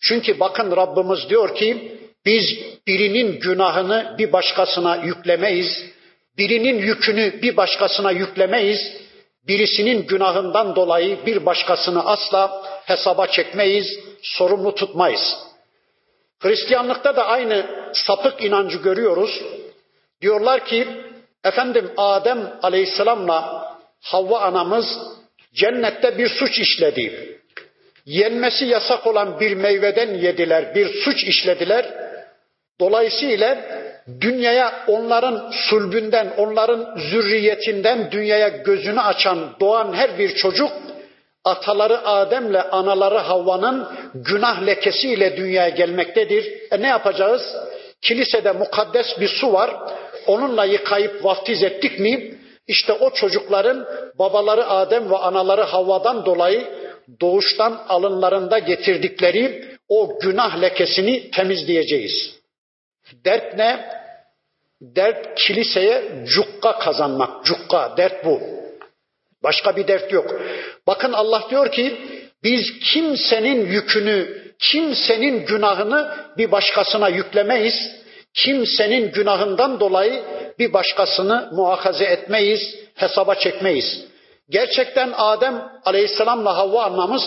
Çünkü bakın Rabbimiz diyor ki biz birinin günahını bir başkasına yüklemeyiz. Birinin yükünü bir başkasına yüklemeyiz. Birisinin günahından dolayı bir başkasını asla hesaba çekmeyiz, sorumlu tutmayız. Hristiyanlıkta da aynı sapık inancı görüyoruz. Diyorlar ki efendim Adem Aleyhisselam'la Havva anamız cennette bir suç işledi. Yenmesi yasak olan bir meyveden yediler, bir suç işlediler. Dolayısıyla dünyaya onların sulbünden, onların zürriyetinden dünyaya gözünü açan, doğan her bir çocuk ataları Adem'le anaları Havva'nın günah lekesiyle dünyaya gelmektedir. E ne yapacağız? Kilisede mukaddes bir su var. Onunla yıkayıp vaftiz ettik mi? İşte o çocukların babaları Adem ve anaları Havva'dan dolayı doğuştan alınlarında getirdikleri o günah lekesini temizleyeceğiz. Dert ne? Dert kiliseye cukka kazanmak. Cukka, dert bu. Başka bir dert yok. Bakın Allah diyor ki biz kimsenin yükünü, kimsenin günahını bir başkasına yüklemeyiz. Kimsenin günahından dolayı bir başkasını muhakaze etmeyiz, hesaba çekmeyiz. Gerçekten Adem Aleyhisselam'la Havva annamız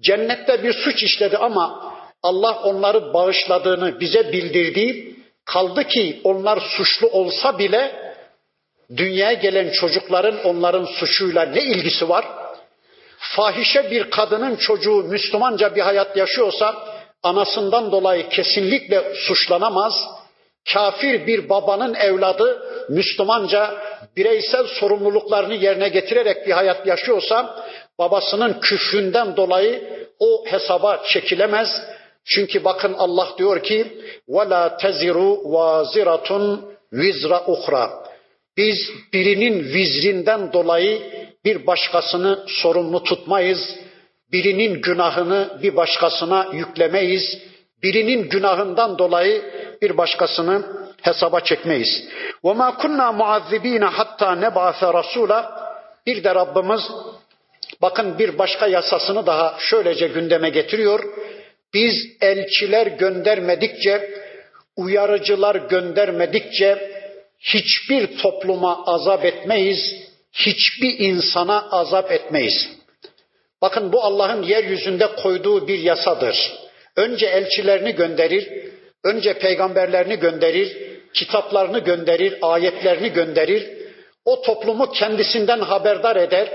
cennette bir suç işledi ama Allah onları bağışladığını bize bildirdi. Kaldı ki onlar suçlu olsa bile dünyaya gelen çocukların onların suçuyla ne ilgisi var? Fahişe bir kadının çocuğu Müslümanca bir hayat yaşıyorsa anasından dolayı kesinlikle suçlanamaz. Kafir bir babanın evladı Müslümanca bireysel sorumluluklarını yerine getirerek bir hayat yaşıyorsa babasının küfründen dolayı o hesaba çekilemez. Çünkü bakın Allah diyor ki وَلَا teziru vaziratun vizra uhra. Biz birinin vizrinden dolayı bir başkasını sorumlu tutmayız. Birinin günahını bir başkasına yüklemeyiz. Birinin günahından dolayı bir başkasını hesaba çekmeyiz. وَمَا كُنَّا مُعَذِّب۪ينَ hatta نَبْعَثَ رَسُولًا Bir de Rabbimiz bakın bir başka yasasını daha şöylece gündeme getiriyor. Biz elçiler göndermedikçe, uyarıcılar göndermedikçe hiçbir topluma azap etmeyiz, hiçbir insana azap etmeyiz. Bakın bu Allah'ın yeryüzünde koyduğu bir yasadır. Önce elçilerini gönderir, önce peygamberlerini gönderir, kitaplarını gönderir, ayetlerini gönderir. O toplumu kendisinden haberdar eder,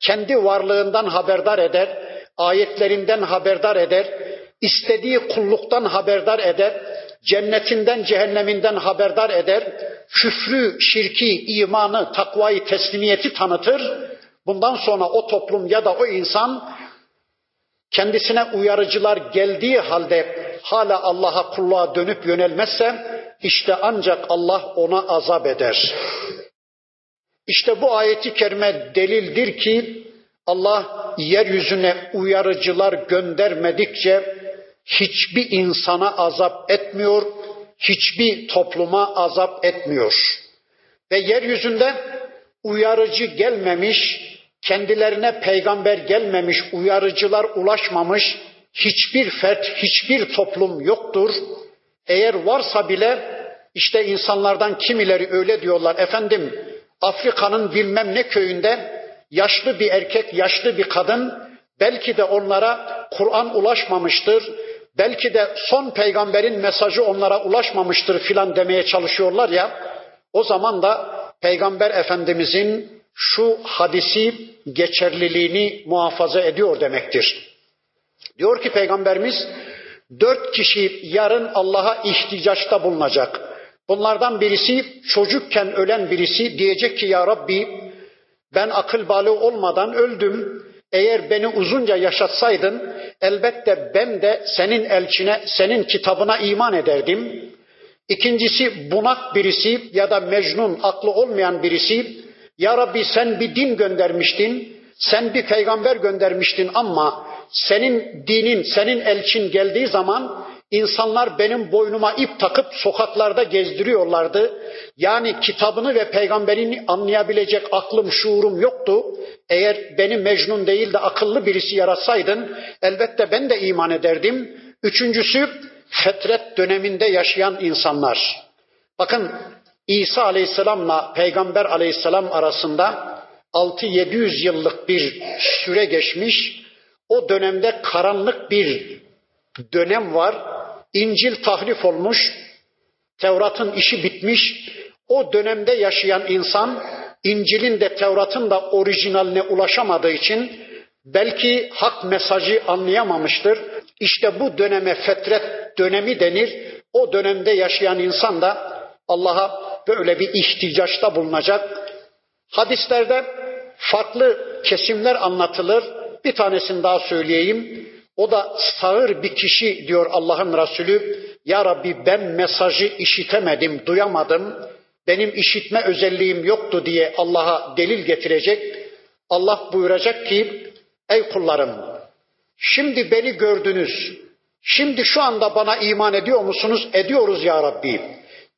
kendi varlığından haberdar eder, ayetlerinden haberdar eder, istediği kulluktan haberdar eder, cennetinden cehenneminden haberdar eder, küfrü, şirki, imanı, takvayı, teslimiyeti tanıtır. Bundan sonra o toplum ya da o insan kendisine uyarıcılar geldiği halde hala Allah'a kulluğa dönüp yönelmezse işte ancak Allah ona azap eder. İşte bu ayeti kerime delildir ki Allah yeryüzüne uyarıcılar göndermedikçe hiçbir insana azap etmiyor, hiçbir topluma azap etmiyor. Ve yeryüzünde uyarıcı gelmemiş, kendilerine peygamber gelmemiş, uyarıcılar ulaşmamış hiçbir fert, hiçbir toplum yoktur. Eğer varsa bile işte insanlardan kimileri öyle diyorlar. Efendim Afrika'nın bilmem ne köyünde yaşlı bir erkek, yaşlı bir kadın belki de onlara Kur'an ulaşmamıştır. Belki de son peygamberin mesajı onlara ulaşmamıştır filan demeye çalışıyorlar ya. O zaman da peygamber efendimizin şu hadisi geçerliliğini muhafaza ediyor demektir. Diyor ki peygamberimiz dört kişi yarın Allah'a ihtiyaçta bulunacak. Bunlardan birisi çocukken ölen birisi diyecek ki ya Rabbi ben akıl balığı olmadan öldüm. Eğer beni uzunca yaşatsaydın elbette ben de senin elçine, senin kitabına iman ederdim. İkincisi bunak birisi ya da mecnun, aklı olmayan birisi. Ya Rabbi sen bir din göndermiştin, sen bir peygamber göndermiştin ama senin dinin, senin elçin geldiği zaman insanlar benim boynuma ip takıp sokaklarda gezdiriyorlardı. Yani kitabını ve peygamberini anlayabilecek aklım, şuurum yoktu. Eğer beni mecnun değil de akıllı birisi yaratsaydın elbette ben de iman ederdim. Üçüncüsü fetret döneminde yaşayan insanlar. Bakın İsa aleyhisselamla peygamber aleyhisselam arasında 6-700 yıllık bir süre geçmiş. O dönemde karanlık bir dönem var. İncil tahrif olmuş. Tevrat'ın işi bitmiş. O dönemde yaşayan insan İncil'in de Tevrat'ın da orijinaline ulaşamadığı için belki hak mesajı anlayamamıştır. İşte bu döneme fetret dönemi denir. O dönemde yaşayan insan da Allah'a böyle bir ihtiyaçta bulunacak. Hadislerde farklı kesimler anlatılır. Bir tanesini daha söyleyeyim. O da sağır bir kişi diyor Allah'ın Resulü. Ya Rabbi ben mesajı işitemedim, duyamadım. Benim işitme özelliğim yoktu diye Allah'a delil getirecek. Allah buyuracak ki ey kullarım şimdi beni gördünüz. Şimdi şu anda bana iman ediyor musunuz? Ediyoruz ya Rabbi.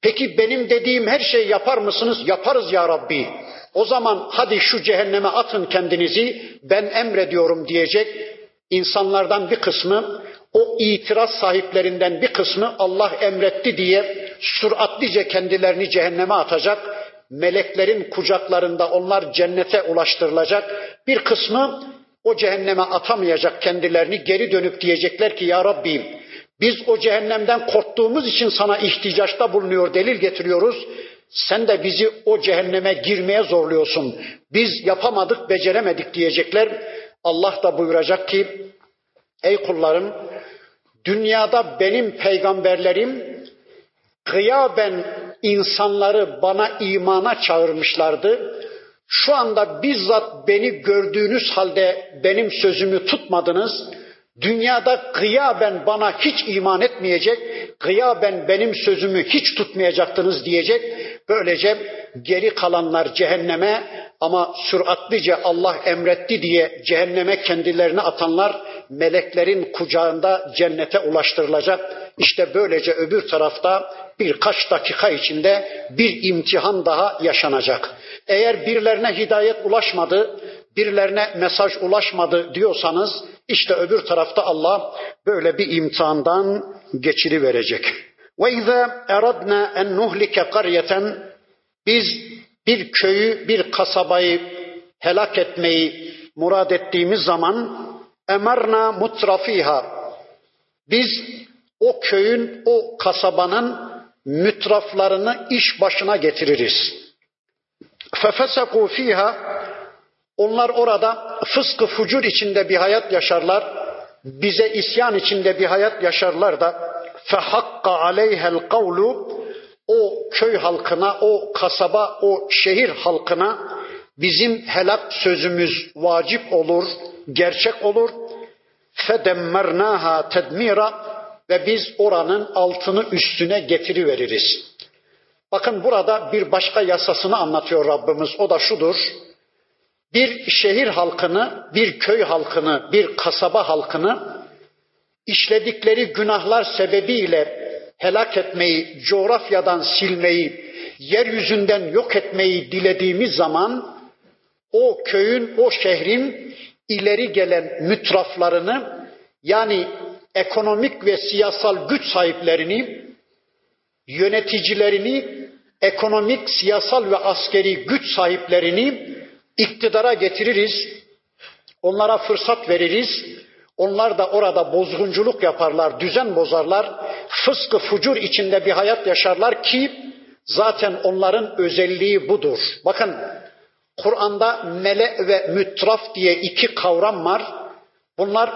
Peki benim dediğim her şeyi yapar mısınız? Yaparız ya Rabbi. O zaman hadi şu cehenneme atın kendinizi ben emrediyorum diyecek. İnsanlardan bir kısmı o itiraz sahiplerinden bir kısmı Allah emretti diye süratlice kendilerini cehenneme atacak. Meleklerin kucaklarında onlar cennete ulaştırılacak. Bir kısmı o cehenneme atamayacak kendilerini geri dönüp diyecekler ki ya Rabbi biz o cehennemden korktuğumuz için sana ihtiyaçta bulunuyor, delil getiriyoruz. Sen de bizi o cehenneme girmeye zorluyorsun. Biz yapamadık, beceremedik diyecekler. Allah da buyuracak ki ey kullarım dünyada benim peygamberlerim gıyaben insanları bana imana çağırmışlardı. Şu anda bizzat beni gördüğünüz halde benim sözümü tutmadınız. Dünyada gıyaben bana hiç iman etmeyecek, gıyaben benim sözümü hiç tutmayacaktınız diyecek. Böylece geri kalanlar cehenneme ama süratlice Allah emretti diye cehenneme kendilerini atanlar meleklerin kucağında cennete ulaştırılacak. İşte böylece öbür tarafta birkaç dakika içinde bir imtihan daha yaşanacak. Eğer birilerine hidayet ulaşmadı, birilerine mesaj ulaşmadı diyorsanız işte öbür tarafta Allah böyle bir imtihandan geçiri verecek. İzâ eradna en nuhlike qaryeten biz bir köyü, bir kasabayı helak etmeyi murad ettiğimiz zaman emerna mutrafiha biz o köyün, o kasabanın mütraflarını iş başına getiririz. Fefeseku fiha onlar orada fıskı fucur içinde bir hayat yaşarlar. Bize isyan içinde bir hayat yaşarlar da fehakka aleyhel kavlu o köy halkına, o kasaba, o şehir halkına bizim helak sözümüz vacip olur, gerçek olur. Fedemmernaha tedmira ve biz oranın altını üstüne getiriveririz. Bakın burada bir başka yasasını anlatıyor Rabbimiz. O da şudur. Bir şehir halkını, bir köy halkını, bir kasaba halkını işledikleri günahlar sebebiyle helak etmeyi, coğrafyadan silmeyi, yeryüzünden yok etmeyi dilediğimiz zaman o köyün, o şehrin ileri gelen mütraflarını yani ekonomik ve siyasal güç sahiplerini, yöneticilerini, ekonomik, siyasal ve askeri güç sahiplerini iktidara getiririz. Onlara fırsat veririz. Onlar da orada bozgunculuk yaparlar, düzen bozarlar. Fıskı fucur içinde bir hayat yaşarlar ki zaten onların özelliği budur. Bakın Kur'an'da mele ve mütraf diye iki kavram var. Bunlar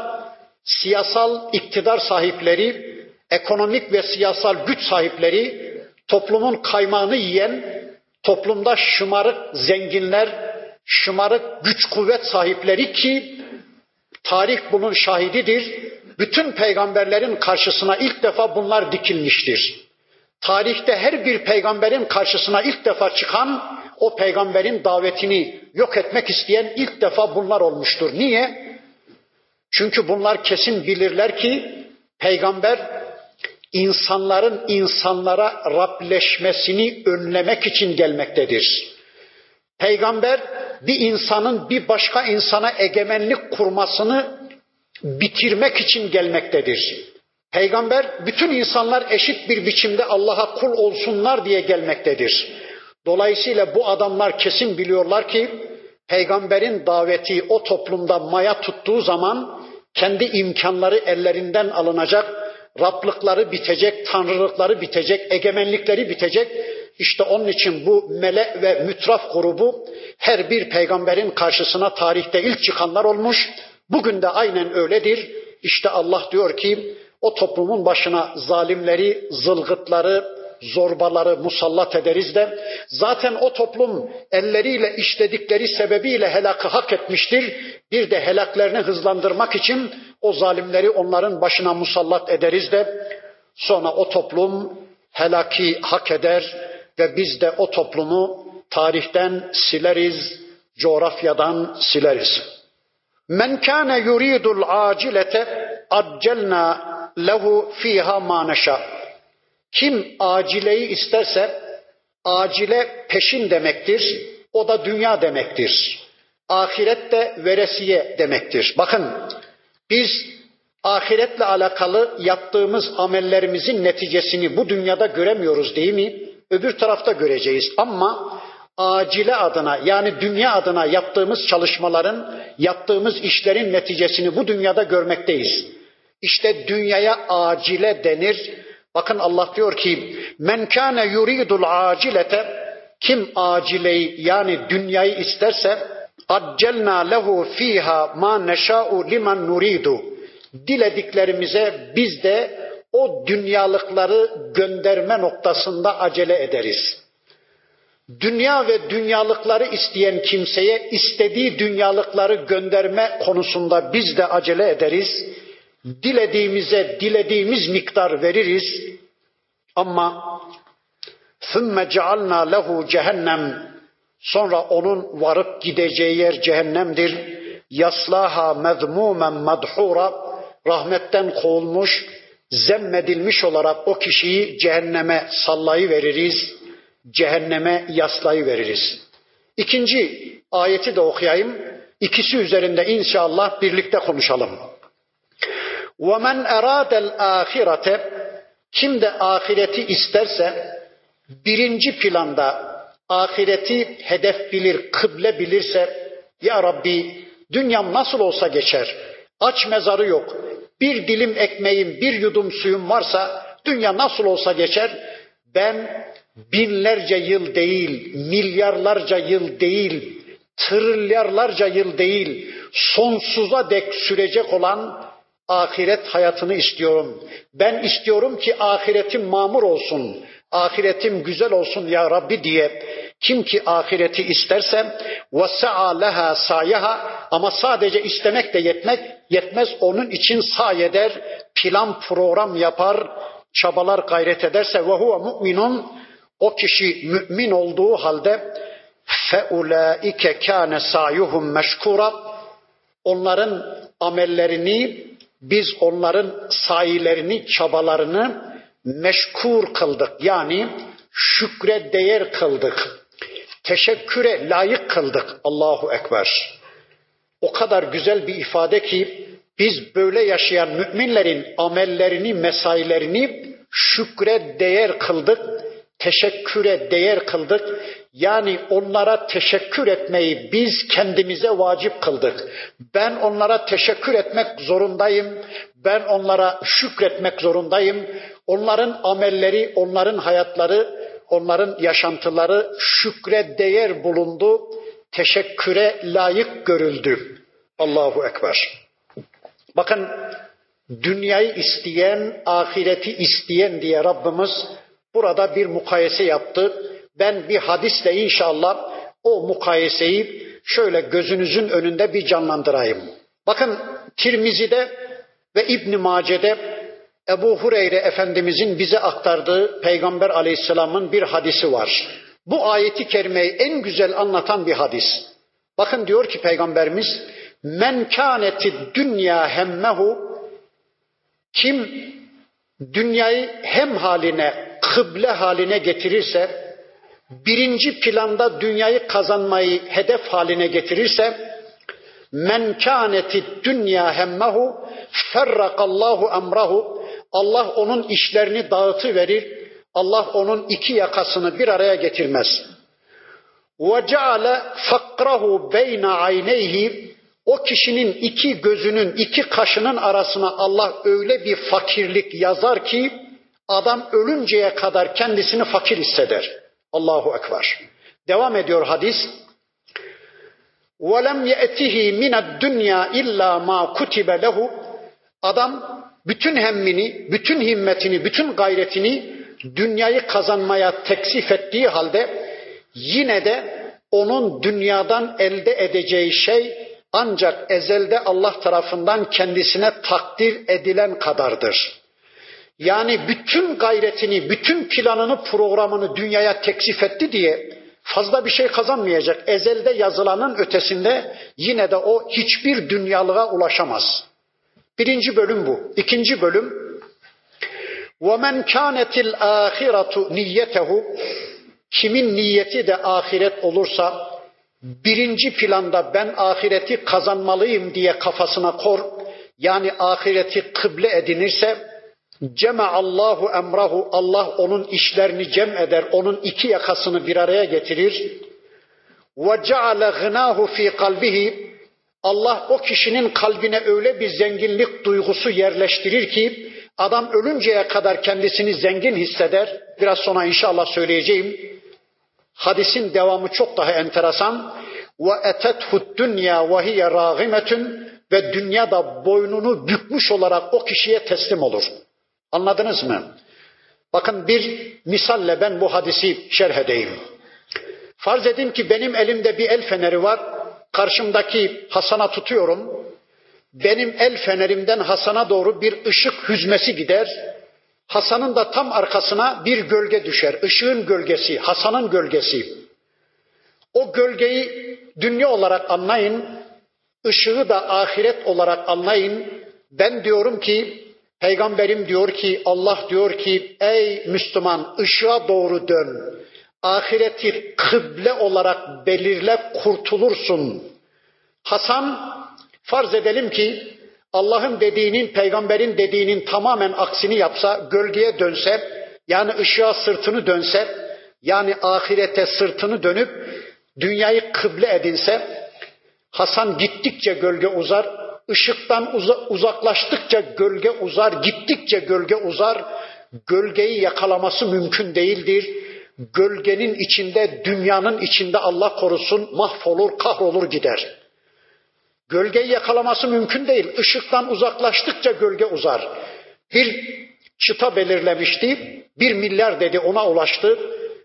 siyasal iktidar sahipleri, ekonomik ve siyasal güç sahipleri, toplumun kaymağını yiyen, toplumda şımarık zenginler, şımarık güç kuvvet sahipleri ki tarih bunun şahididir. Bütün peygamberlerin karşısına ilk defa bunlar dikilmiştir. Tarihte her bir peygamberin karşısına ilk defa çıkan o peygamberin davetini yok etmek isteyen ilk defa bunlar olmuştur. Niye? Çünkü bunlar kesin bilirler ki peygamber insanların insanlara Rableşmesini önlemek için gelmektedir. Peygamber bir insanın bir başka insana egemenlik kurmasını bitirmek için gelmektedir. Peygamber bütün insanlar eşit bir biçimde Allah'a kul olsunlar diye gelmektedir. Dolayısıyla bu adamlar kesin biliyorlar ki peygamberin daveti o toplumda maya tuttuğu zaman kendi imkanları ellerinden alınacak, Rablıkları bitecek, tanrılıkları bitecek, egemenlikleri bitecek. İşte onun için bu mele ve mütraf grubu her bir peygamberin karşısına tarihte ilk çıkanlar olmuş. Bugün de aynen öyledir. İşte Allah diyor ki o toplumun başına zalimleri, zılgıtları, zorbaları musallat ederiz de zaten o toplum elleriyle işledikleri sebebiyle helakı hak etmiştir. Bir de helaklerini hızlandırmak için o zalimleri onların başına musallat ederiz de sonra o toplum helaki hak eder ve biz de o toplumu tarihten sileriz, coğrafyadan sileriz. Men kana yuridul acilete accelna lehu fiha ma. Kim acileyi isterse acile peşin demektir. O da dünya demektir. Ahiret de veresiye demektir. Bakın biz ahiretle alakalı yaptığımız amellerimizin neticesini bu dünyada göremiyoruz değil mi? Öbür tarafta göreceğiz ama acile adına yani dünya adına yaptığımız çalışmaların, yaptığımız işlerin neticesini bu dünyada görmekteyiz. İşte dünyaya acile denir. Bakın Allah diyor ki men kana yuridul acilete kim acileyi yani dünyayı isterse accelna lehu fiha ma neşa'u liman nuridu. Dilediklerimize biz de o dünyalıkları gönderme noktasında acele ederiz. Dünya ve dünyalıkları isteyen kimseye istediği dünyalıkları gönderme konusunda biz de acele ederiz dilediğimize dilediğimiz miktar veririz ama ثُمَّ جَعَلْنَا lehu cehennem sonra onun varıp gideceği yer cehennemdir. Yaslaha mezmumen madhura rahmetten kovulmuş, zemmedilmiş olarak o kişiyi cehenneme sallayı veririz. Cehenneme yaslayı veririz. İkinci ayeti de okuyayım. İkisi üzerinde inşallah birlikte konuşalım. وَمَنْ اَرَادَ الْآخِرَةَ Kim de ahireti isterse birinci planda ahireti hedef bilir, kıble bilirse ya Rabbi dünyam nasıl olsa geçer. Aç mezarı yok. bir dilim ekmeğim, bir yudum suyum varsa dünya nasıl olsa geçer. Ben binlerce yıl değil, milyarlarca yıl değil, trilyarlarca yıl değil, sonsuza dek sürecek olan ahiret hayatını istiyorum. Ben istiyorum ki ahiretim mamur olsun, ahiretim güzel olsun ya Rabbi diye kim ki ahireti isterse vasa'a leha sayaha ama sadece istemek de yetmek yetmez onun için say eder, plan program yapar, çabalar gayret ederse ve huve mu'minun o kişi mümin olduğu halde fe ulaike kâne sayuhum meşkura onların amellerini biz onların sayilerini, çabalarını meşkur kıldık. Yani şükre değer kıldık. Teşekküre layık kıldık. Allahu Ekber. O kadar güzel bir ifade ki biz böyle yaşayan müminlerin amellerini, mesailerini şükre değer kıldık, teşekküre değer kıldık. Yani onlara teşekkür etmeyi biz kendimize vacip kıldık. Ben onlara teşekkür etmek zorundayım. Ben onlara şükretmek zorundayım. Onların amelleri, onların hayatları, onların yaşantıları şükre değer bulundu. Teşekküre layık görüldü. Allahu Ekber. Bakın dünyayı isteyen, ahireti isteyen diye Rabbimiz burada bir mukayese yaptı ben bir hadisle inşallah o mukayeseyi şöyle gözünüzün önünde bir canlandırayım. Bakın Tirmizi'de ve İbn Mace'de Ebu Hureyre Efendimizin bize aktardığı Peygamber Aleyhisselam'ın bir hadisi var. Bu ayeti kerimeyi en güzel anlatan bir hadis. Bakın diyor ki Peygamberimiz men kâneti dünya hemmehu kim dünyayı hem haline, kıble haline getirirse birinci planda dünyayı kazanmayı hedef haline getirirse men kâneti dünya hemmehu ferrakallahu emrahu Allah onun işlerini dağıtı verir. Allah onun iki yakasını bir araya getirmez. Ve ceale fakrahu beyne ayneyhi o kişinin iki gözünün, iki kaşının arasına Allah öyle bir fakirlik yazar ki adam ölünceye kadar kendisini fakir hisseder. Allahu Ekber. Devam ediyor hadis. وَلَمْ يَأْتِهِ مِنَ الدُّنْيَا اِلَّا مَا كُتِبَ لَهُ Adam bütün hemmini, bütün himmetini, bütün gayretini dünyayı kazanmaya teksif ettiği halde yine de onun dünyadan elde edeceği şey ancak ezelde Allah tarafından kendisine takdir edilen kadardır. Yani bütün gayretini, bütün planını, programını dünyaya teksif etti diye fazla bir şey kazanmayacak. Ezelde yazılanın ötesinde yine de o hiçbir dünyalığa ulaşamaz. Birinci bölüm bu. İkinci bölüm وَمَنْ كَانَتِ الْآخِرَةُ نِيَّتَهُ Kimin niyeti de ahiret olursa birinci planda ben ahireti kazanmalıyım diye kafasına kor yani ahireti kıble edinirse cema Allahu emrahu Allah onun işlerini cem eder, onun iki yakasını bir araya getirir. Ve ceale gınahu fi kalbihi Allah o kişinin kalbine öyle bir zenginlik duygusu yerleştirir ki adam ölünceye kadar kendisini zengin hisseder. Biraz sonra inşallah söyleyeceğim. Hadisin devamı çok daha enteresan. Ve etethu dünya ve hiye ragimetun ve dünya da boynunu bükmüş olarak o kişiye teslim olur. Anladınız mı? Bakın bir misalle ben bu hadisi şerh edeyim. Farz edin ki benim elimde bir el feneri var. Karşımdaki Hasan'a tutuyorum. Benim el fenerimden Hasan'a doğru bir ışık hüzmesi gider. Hasan'ın da tam arkasına bir gölge düşer. Işığın gölgesi, Hasan'ın gölgesi. O gölgeyi dünya olarak anlayın, ışığı da ahiret olarak anlayın. Ben diyorum ki, peygamberim diyor ki, Allah diyor ki, ey Müslüman ışığa doğru dön. Ahireti kıble olarak belirle kurtulursun. Hasan farz edelim ki Allah'ın dediğinin, peygamberin dediğinin tamamen aksini yapsa, gölgeye dönse, yani ışığa sırtını dönse, yani ahirete sırtını dönüp dünyayı kıble edinse, Hasan gittikçe gölge uzar, ışıktan uzaklaştıkça gölge uzar, gittikçe gölge uzar, gölgeyi yakalaması mümkün değildir. Gölgenin içinde, dünyanın içinde Allah korusun mahvolur, kahrolur gider.'' Gölgeyi yakalaması mümkün değil. Işıktan uzaklaştıkça gölge uzar. Bir çıta belirlemişti. Bir milyar dedi ona ulaştı.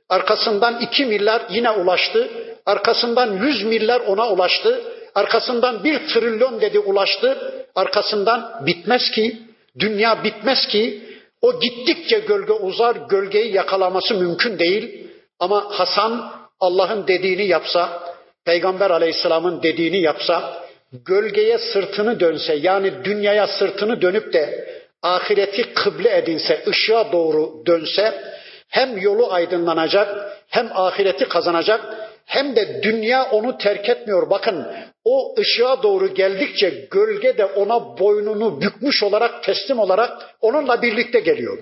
Arkasından iki milyar yine ulaştı. Arkasından yüz milyar ona ulaştı. Arkasından bir trilyon dedi ulaştı. Arkasından bitmez ki, dünya bitmez ki. O gittikçe gölge uzar, gölgeyi yakalaması mümkün değil. Ama Hasan Allah'ın dediğini yapsa, Peygamber aleyhisselamın dediğini yapsa, gölgeye sırtını dönse yani dünyaya sırtını dönüp de ahireti kıble edinse, ışığa doğru dönse hem yolu aydınlanacak hem ahireti kazanacak hem de dünya onu terk etmiyor. Bakın o ışığa doğru geldikçe gölge de ona boynunu bükmüş olarak teslim olarak onunla birlikte geliyor.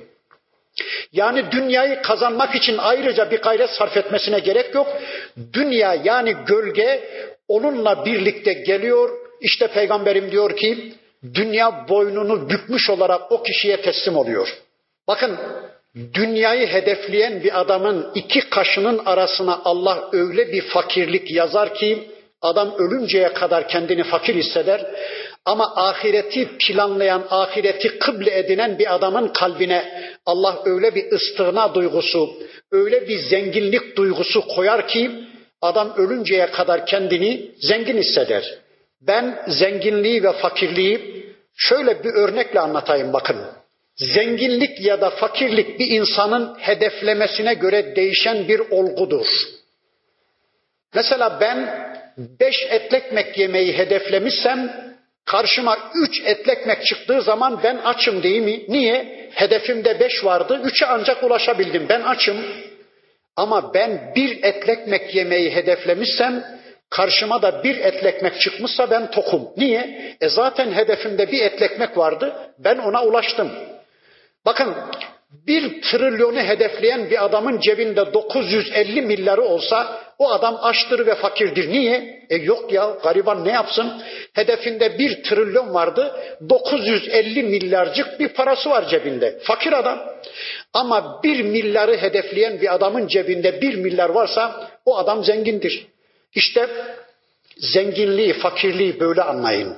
Yani dünyayı kazanmak için ayrıca bir gayret sarf etmesine gerek yok. Dünya yani gölge onunla birlikte geliyor. İşte peygamberim diyor ki dünya boynunu bükmüş olarak o kişiye teslim oluyor. Bakın dünyayı hedefleyen bir adamın iki kaşının arasına Allah öyle bir fakirlik yazar ki adam ölünceye kadar kendini fakir hisseder. Ama ahireti planlayan, ahireti kıble edinen bir adamın kalbine Allah öyle bir ıstığna duygusu, öyle bir zenginlik duygusu koyar ki Adam ölünceye kadar kendini zengin hisseder. Ben zenginliği ve fakirliği şöyle bir örnekle anlatayım bakın. Zenginlik ya da fakirlik bir insanın hedeflemesine göre değişen bir olgudur. Mesela ben beş etli ekmek yemeyi hedeflemişsem karşıma üç etli ekmek çıktığı zaman ben açım değil mi? Niye? Hedefimde beş vardı, üçe ancak ulaşabildim. Ben açım. Ama ben bir etlekmek yemeyi hedeflemişsem karşıma da bir etlekmek çıkmışsa ben tokum. Niye? E zaten hedefimde bir etlekmek vardı. Ben ona ulaştım. Bakın bir trilyonu hedefleyen bir adamın cebinde 950 milyarı olsa o adam açtır ve fakirdir. Niye? E yok ya gariban ne yapsın? Hedefinde bir trilyon vardı. 950 milyarcık bir parası var cebinde. Fakir adam. Ama bir milyarı hedefleyen bir adamın cebinde bir milyar varsa o adam zengindir. İşte zenginliği, fakirliği böyle anlayın.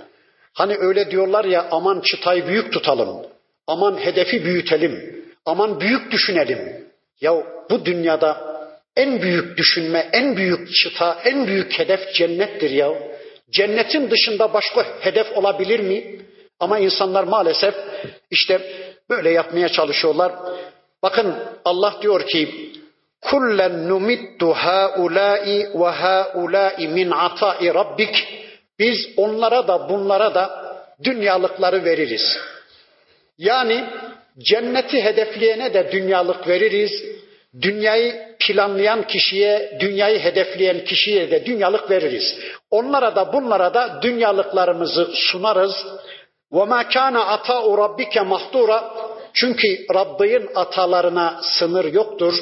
Hani öyle diyorlar ya aman çıtayı büyük tutalım. Aman hedefi büyütelim. Aman büyük düşünelim. Ya bu dünyada en büyük düşünme, en büyük çıta, en büyük hedef cennettir ya. Cennetin dışında başka hedef olabilir mi? Ama insanlar maalesef işte böyle yapmaya çalışıyorlar. Bakın Allah diyor ki kullen numiddu haulai ve haulai min atai rabbik biz onlara da bunlara da dünyalıkları veririz. Yani cenneti hedefleyene de dünyalık veririz. Dünyayı planlayan kişiye, dünyayı hedefleyen kişiye de dünyalık veririz. Onlara da bunlara da dünyalıklarımızı sunarız. وَمَا كَانَ عَطَاءُ رَبِّكَ مَحْدُورًا Çünkü Rabbin atalarına sınır yoktur.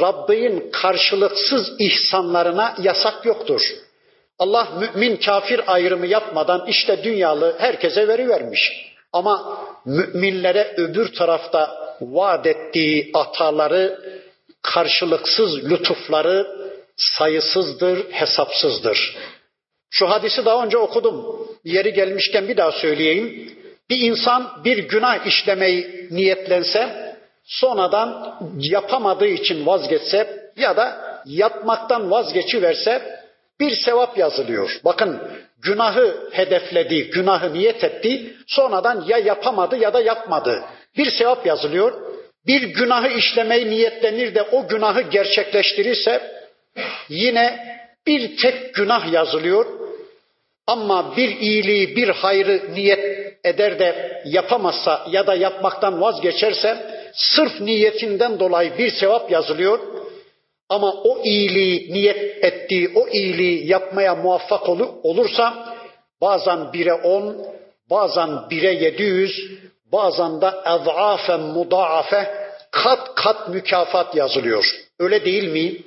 Rabbin karşılıksız ihsanlarına yasak yoktur. Allah mümin kafir ayrımı yapmadan işte dünyalı herkese veri vermiş. Ama müminlere öbür tarafta vaat ettiği ataları, karşılıksız lütufları sayısızdır, hesapsızdır. Şu hadisi daha önce okudum. Yeri gelmişken bir daha söyleyeyim. Bir insan bir günah işlemeyi niyetlense, sonradan yapamadığı için vazgeçse ya da yapmaktan vazgeçiverse bir sevap yazılıyor. Bakın günahı hedefledi, günahı niyet etti, sonradan ya yapamadı ya da yapmadı. Bir sevap yazılıyor. Bir günahı işlemeyi niyetlenir de o günahı gerçekleştirirse yine bir tek günah yazılıyor. Ama bir iyiliği, bir hayrı niyet eder de yapamazsa ya da yapmaktan vazgeçerse sırf niyetinden dolayı bir sevap yazılıyor. Ama o iyiliği niyet ettiği, o iyiliği yapmaya muvaffak olursa bazen bire on, bazen bire yedi yüz, bazen de ez'afen mudaafe kat kat mükafat yazılıyor. Öyle değil mi?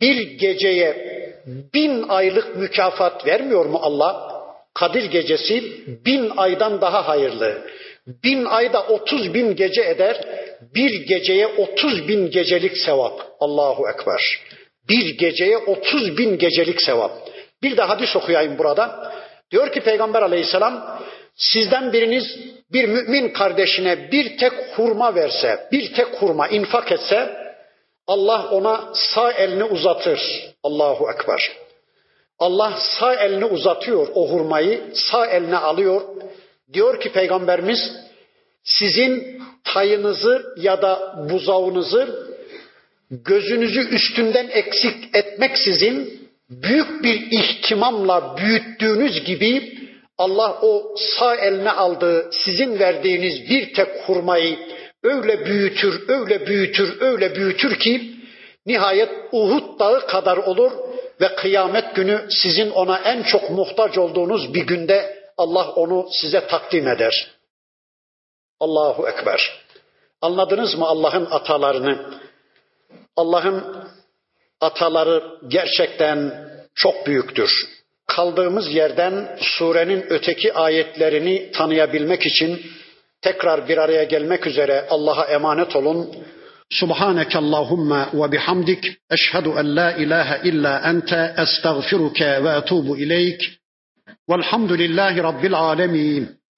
Bir geceye bin aylık mükafat vermiyor mu Allah? Kadir gecesi bin aydan daha hayırlı. Bin ayda otuz bin gece eder. Bir geceye otuz bin gecelik sevap. Allahu Ekber. Bir geceye otuz bin gecelik sevap. Bir de hadis okuyayım burada. Diyor ki Peygamber aleyhisselam sizden biriniz bir mümin kardeşine bir tek hurma verse, bir tek hurma infak etse Allah ona sağ elini uzatır. Allahu Ekber. Allah sağ elini uzatıyor o hurmayı, sağ eline alıyor. Diyor ki Peygamberimiz sizin tayınızı ya da buzağınızı gözünüzü üstünden eksik etmeksizin büyük bir ihtimamla büyüttüğünüz gibi Allah o sağ eline aldığı sizin verdiğiniz bir tek hurmayı öyle büyütür, öyle büyütür, öyle büyütür ki nihayet Uhud dağı kadar olur ve kıyamet günü sizin ona en çok muhtaç olduğunuz bir günde Allah onu size takdim eder. Allahu Ekber. Anladınız mı Allah'ın atalarını? Allah'ın ataları gerçekten çok büyüktür Kaldığımız yerden surenin öteki ayetlerini tanıyabilmek için tekrar bir araya gelmek üzere Allah'a emanet olun. سبحانك اللهم وبحمدك أشهد أن لا إله إلا أنت أستغفرك وأتوب إليك والحمد لله رب العالمين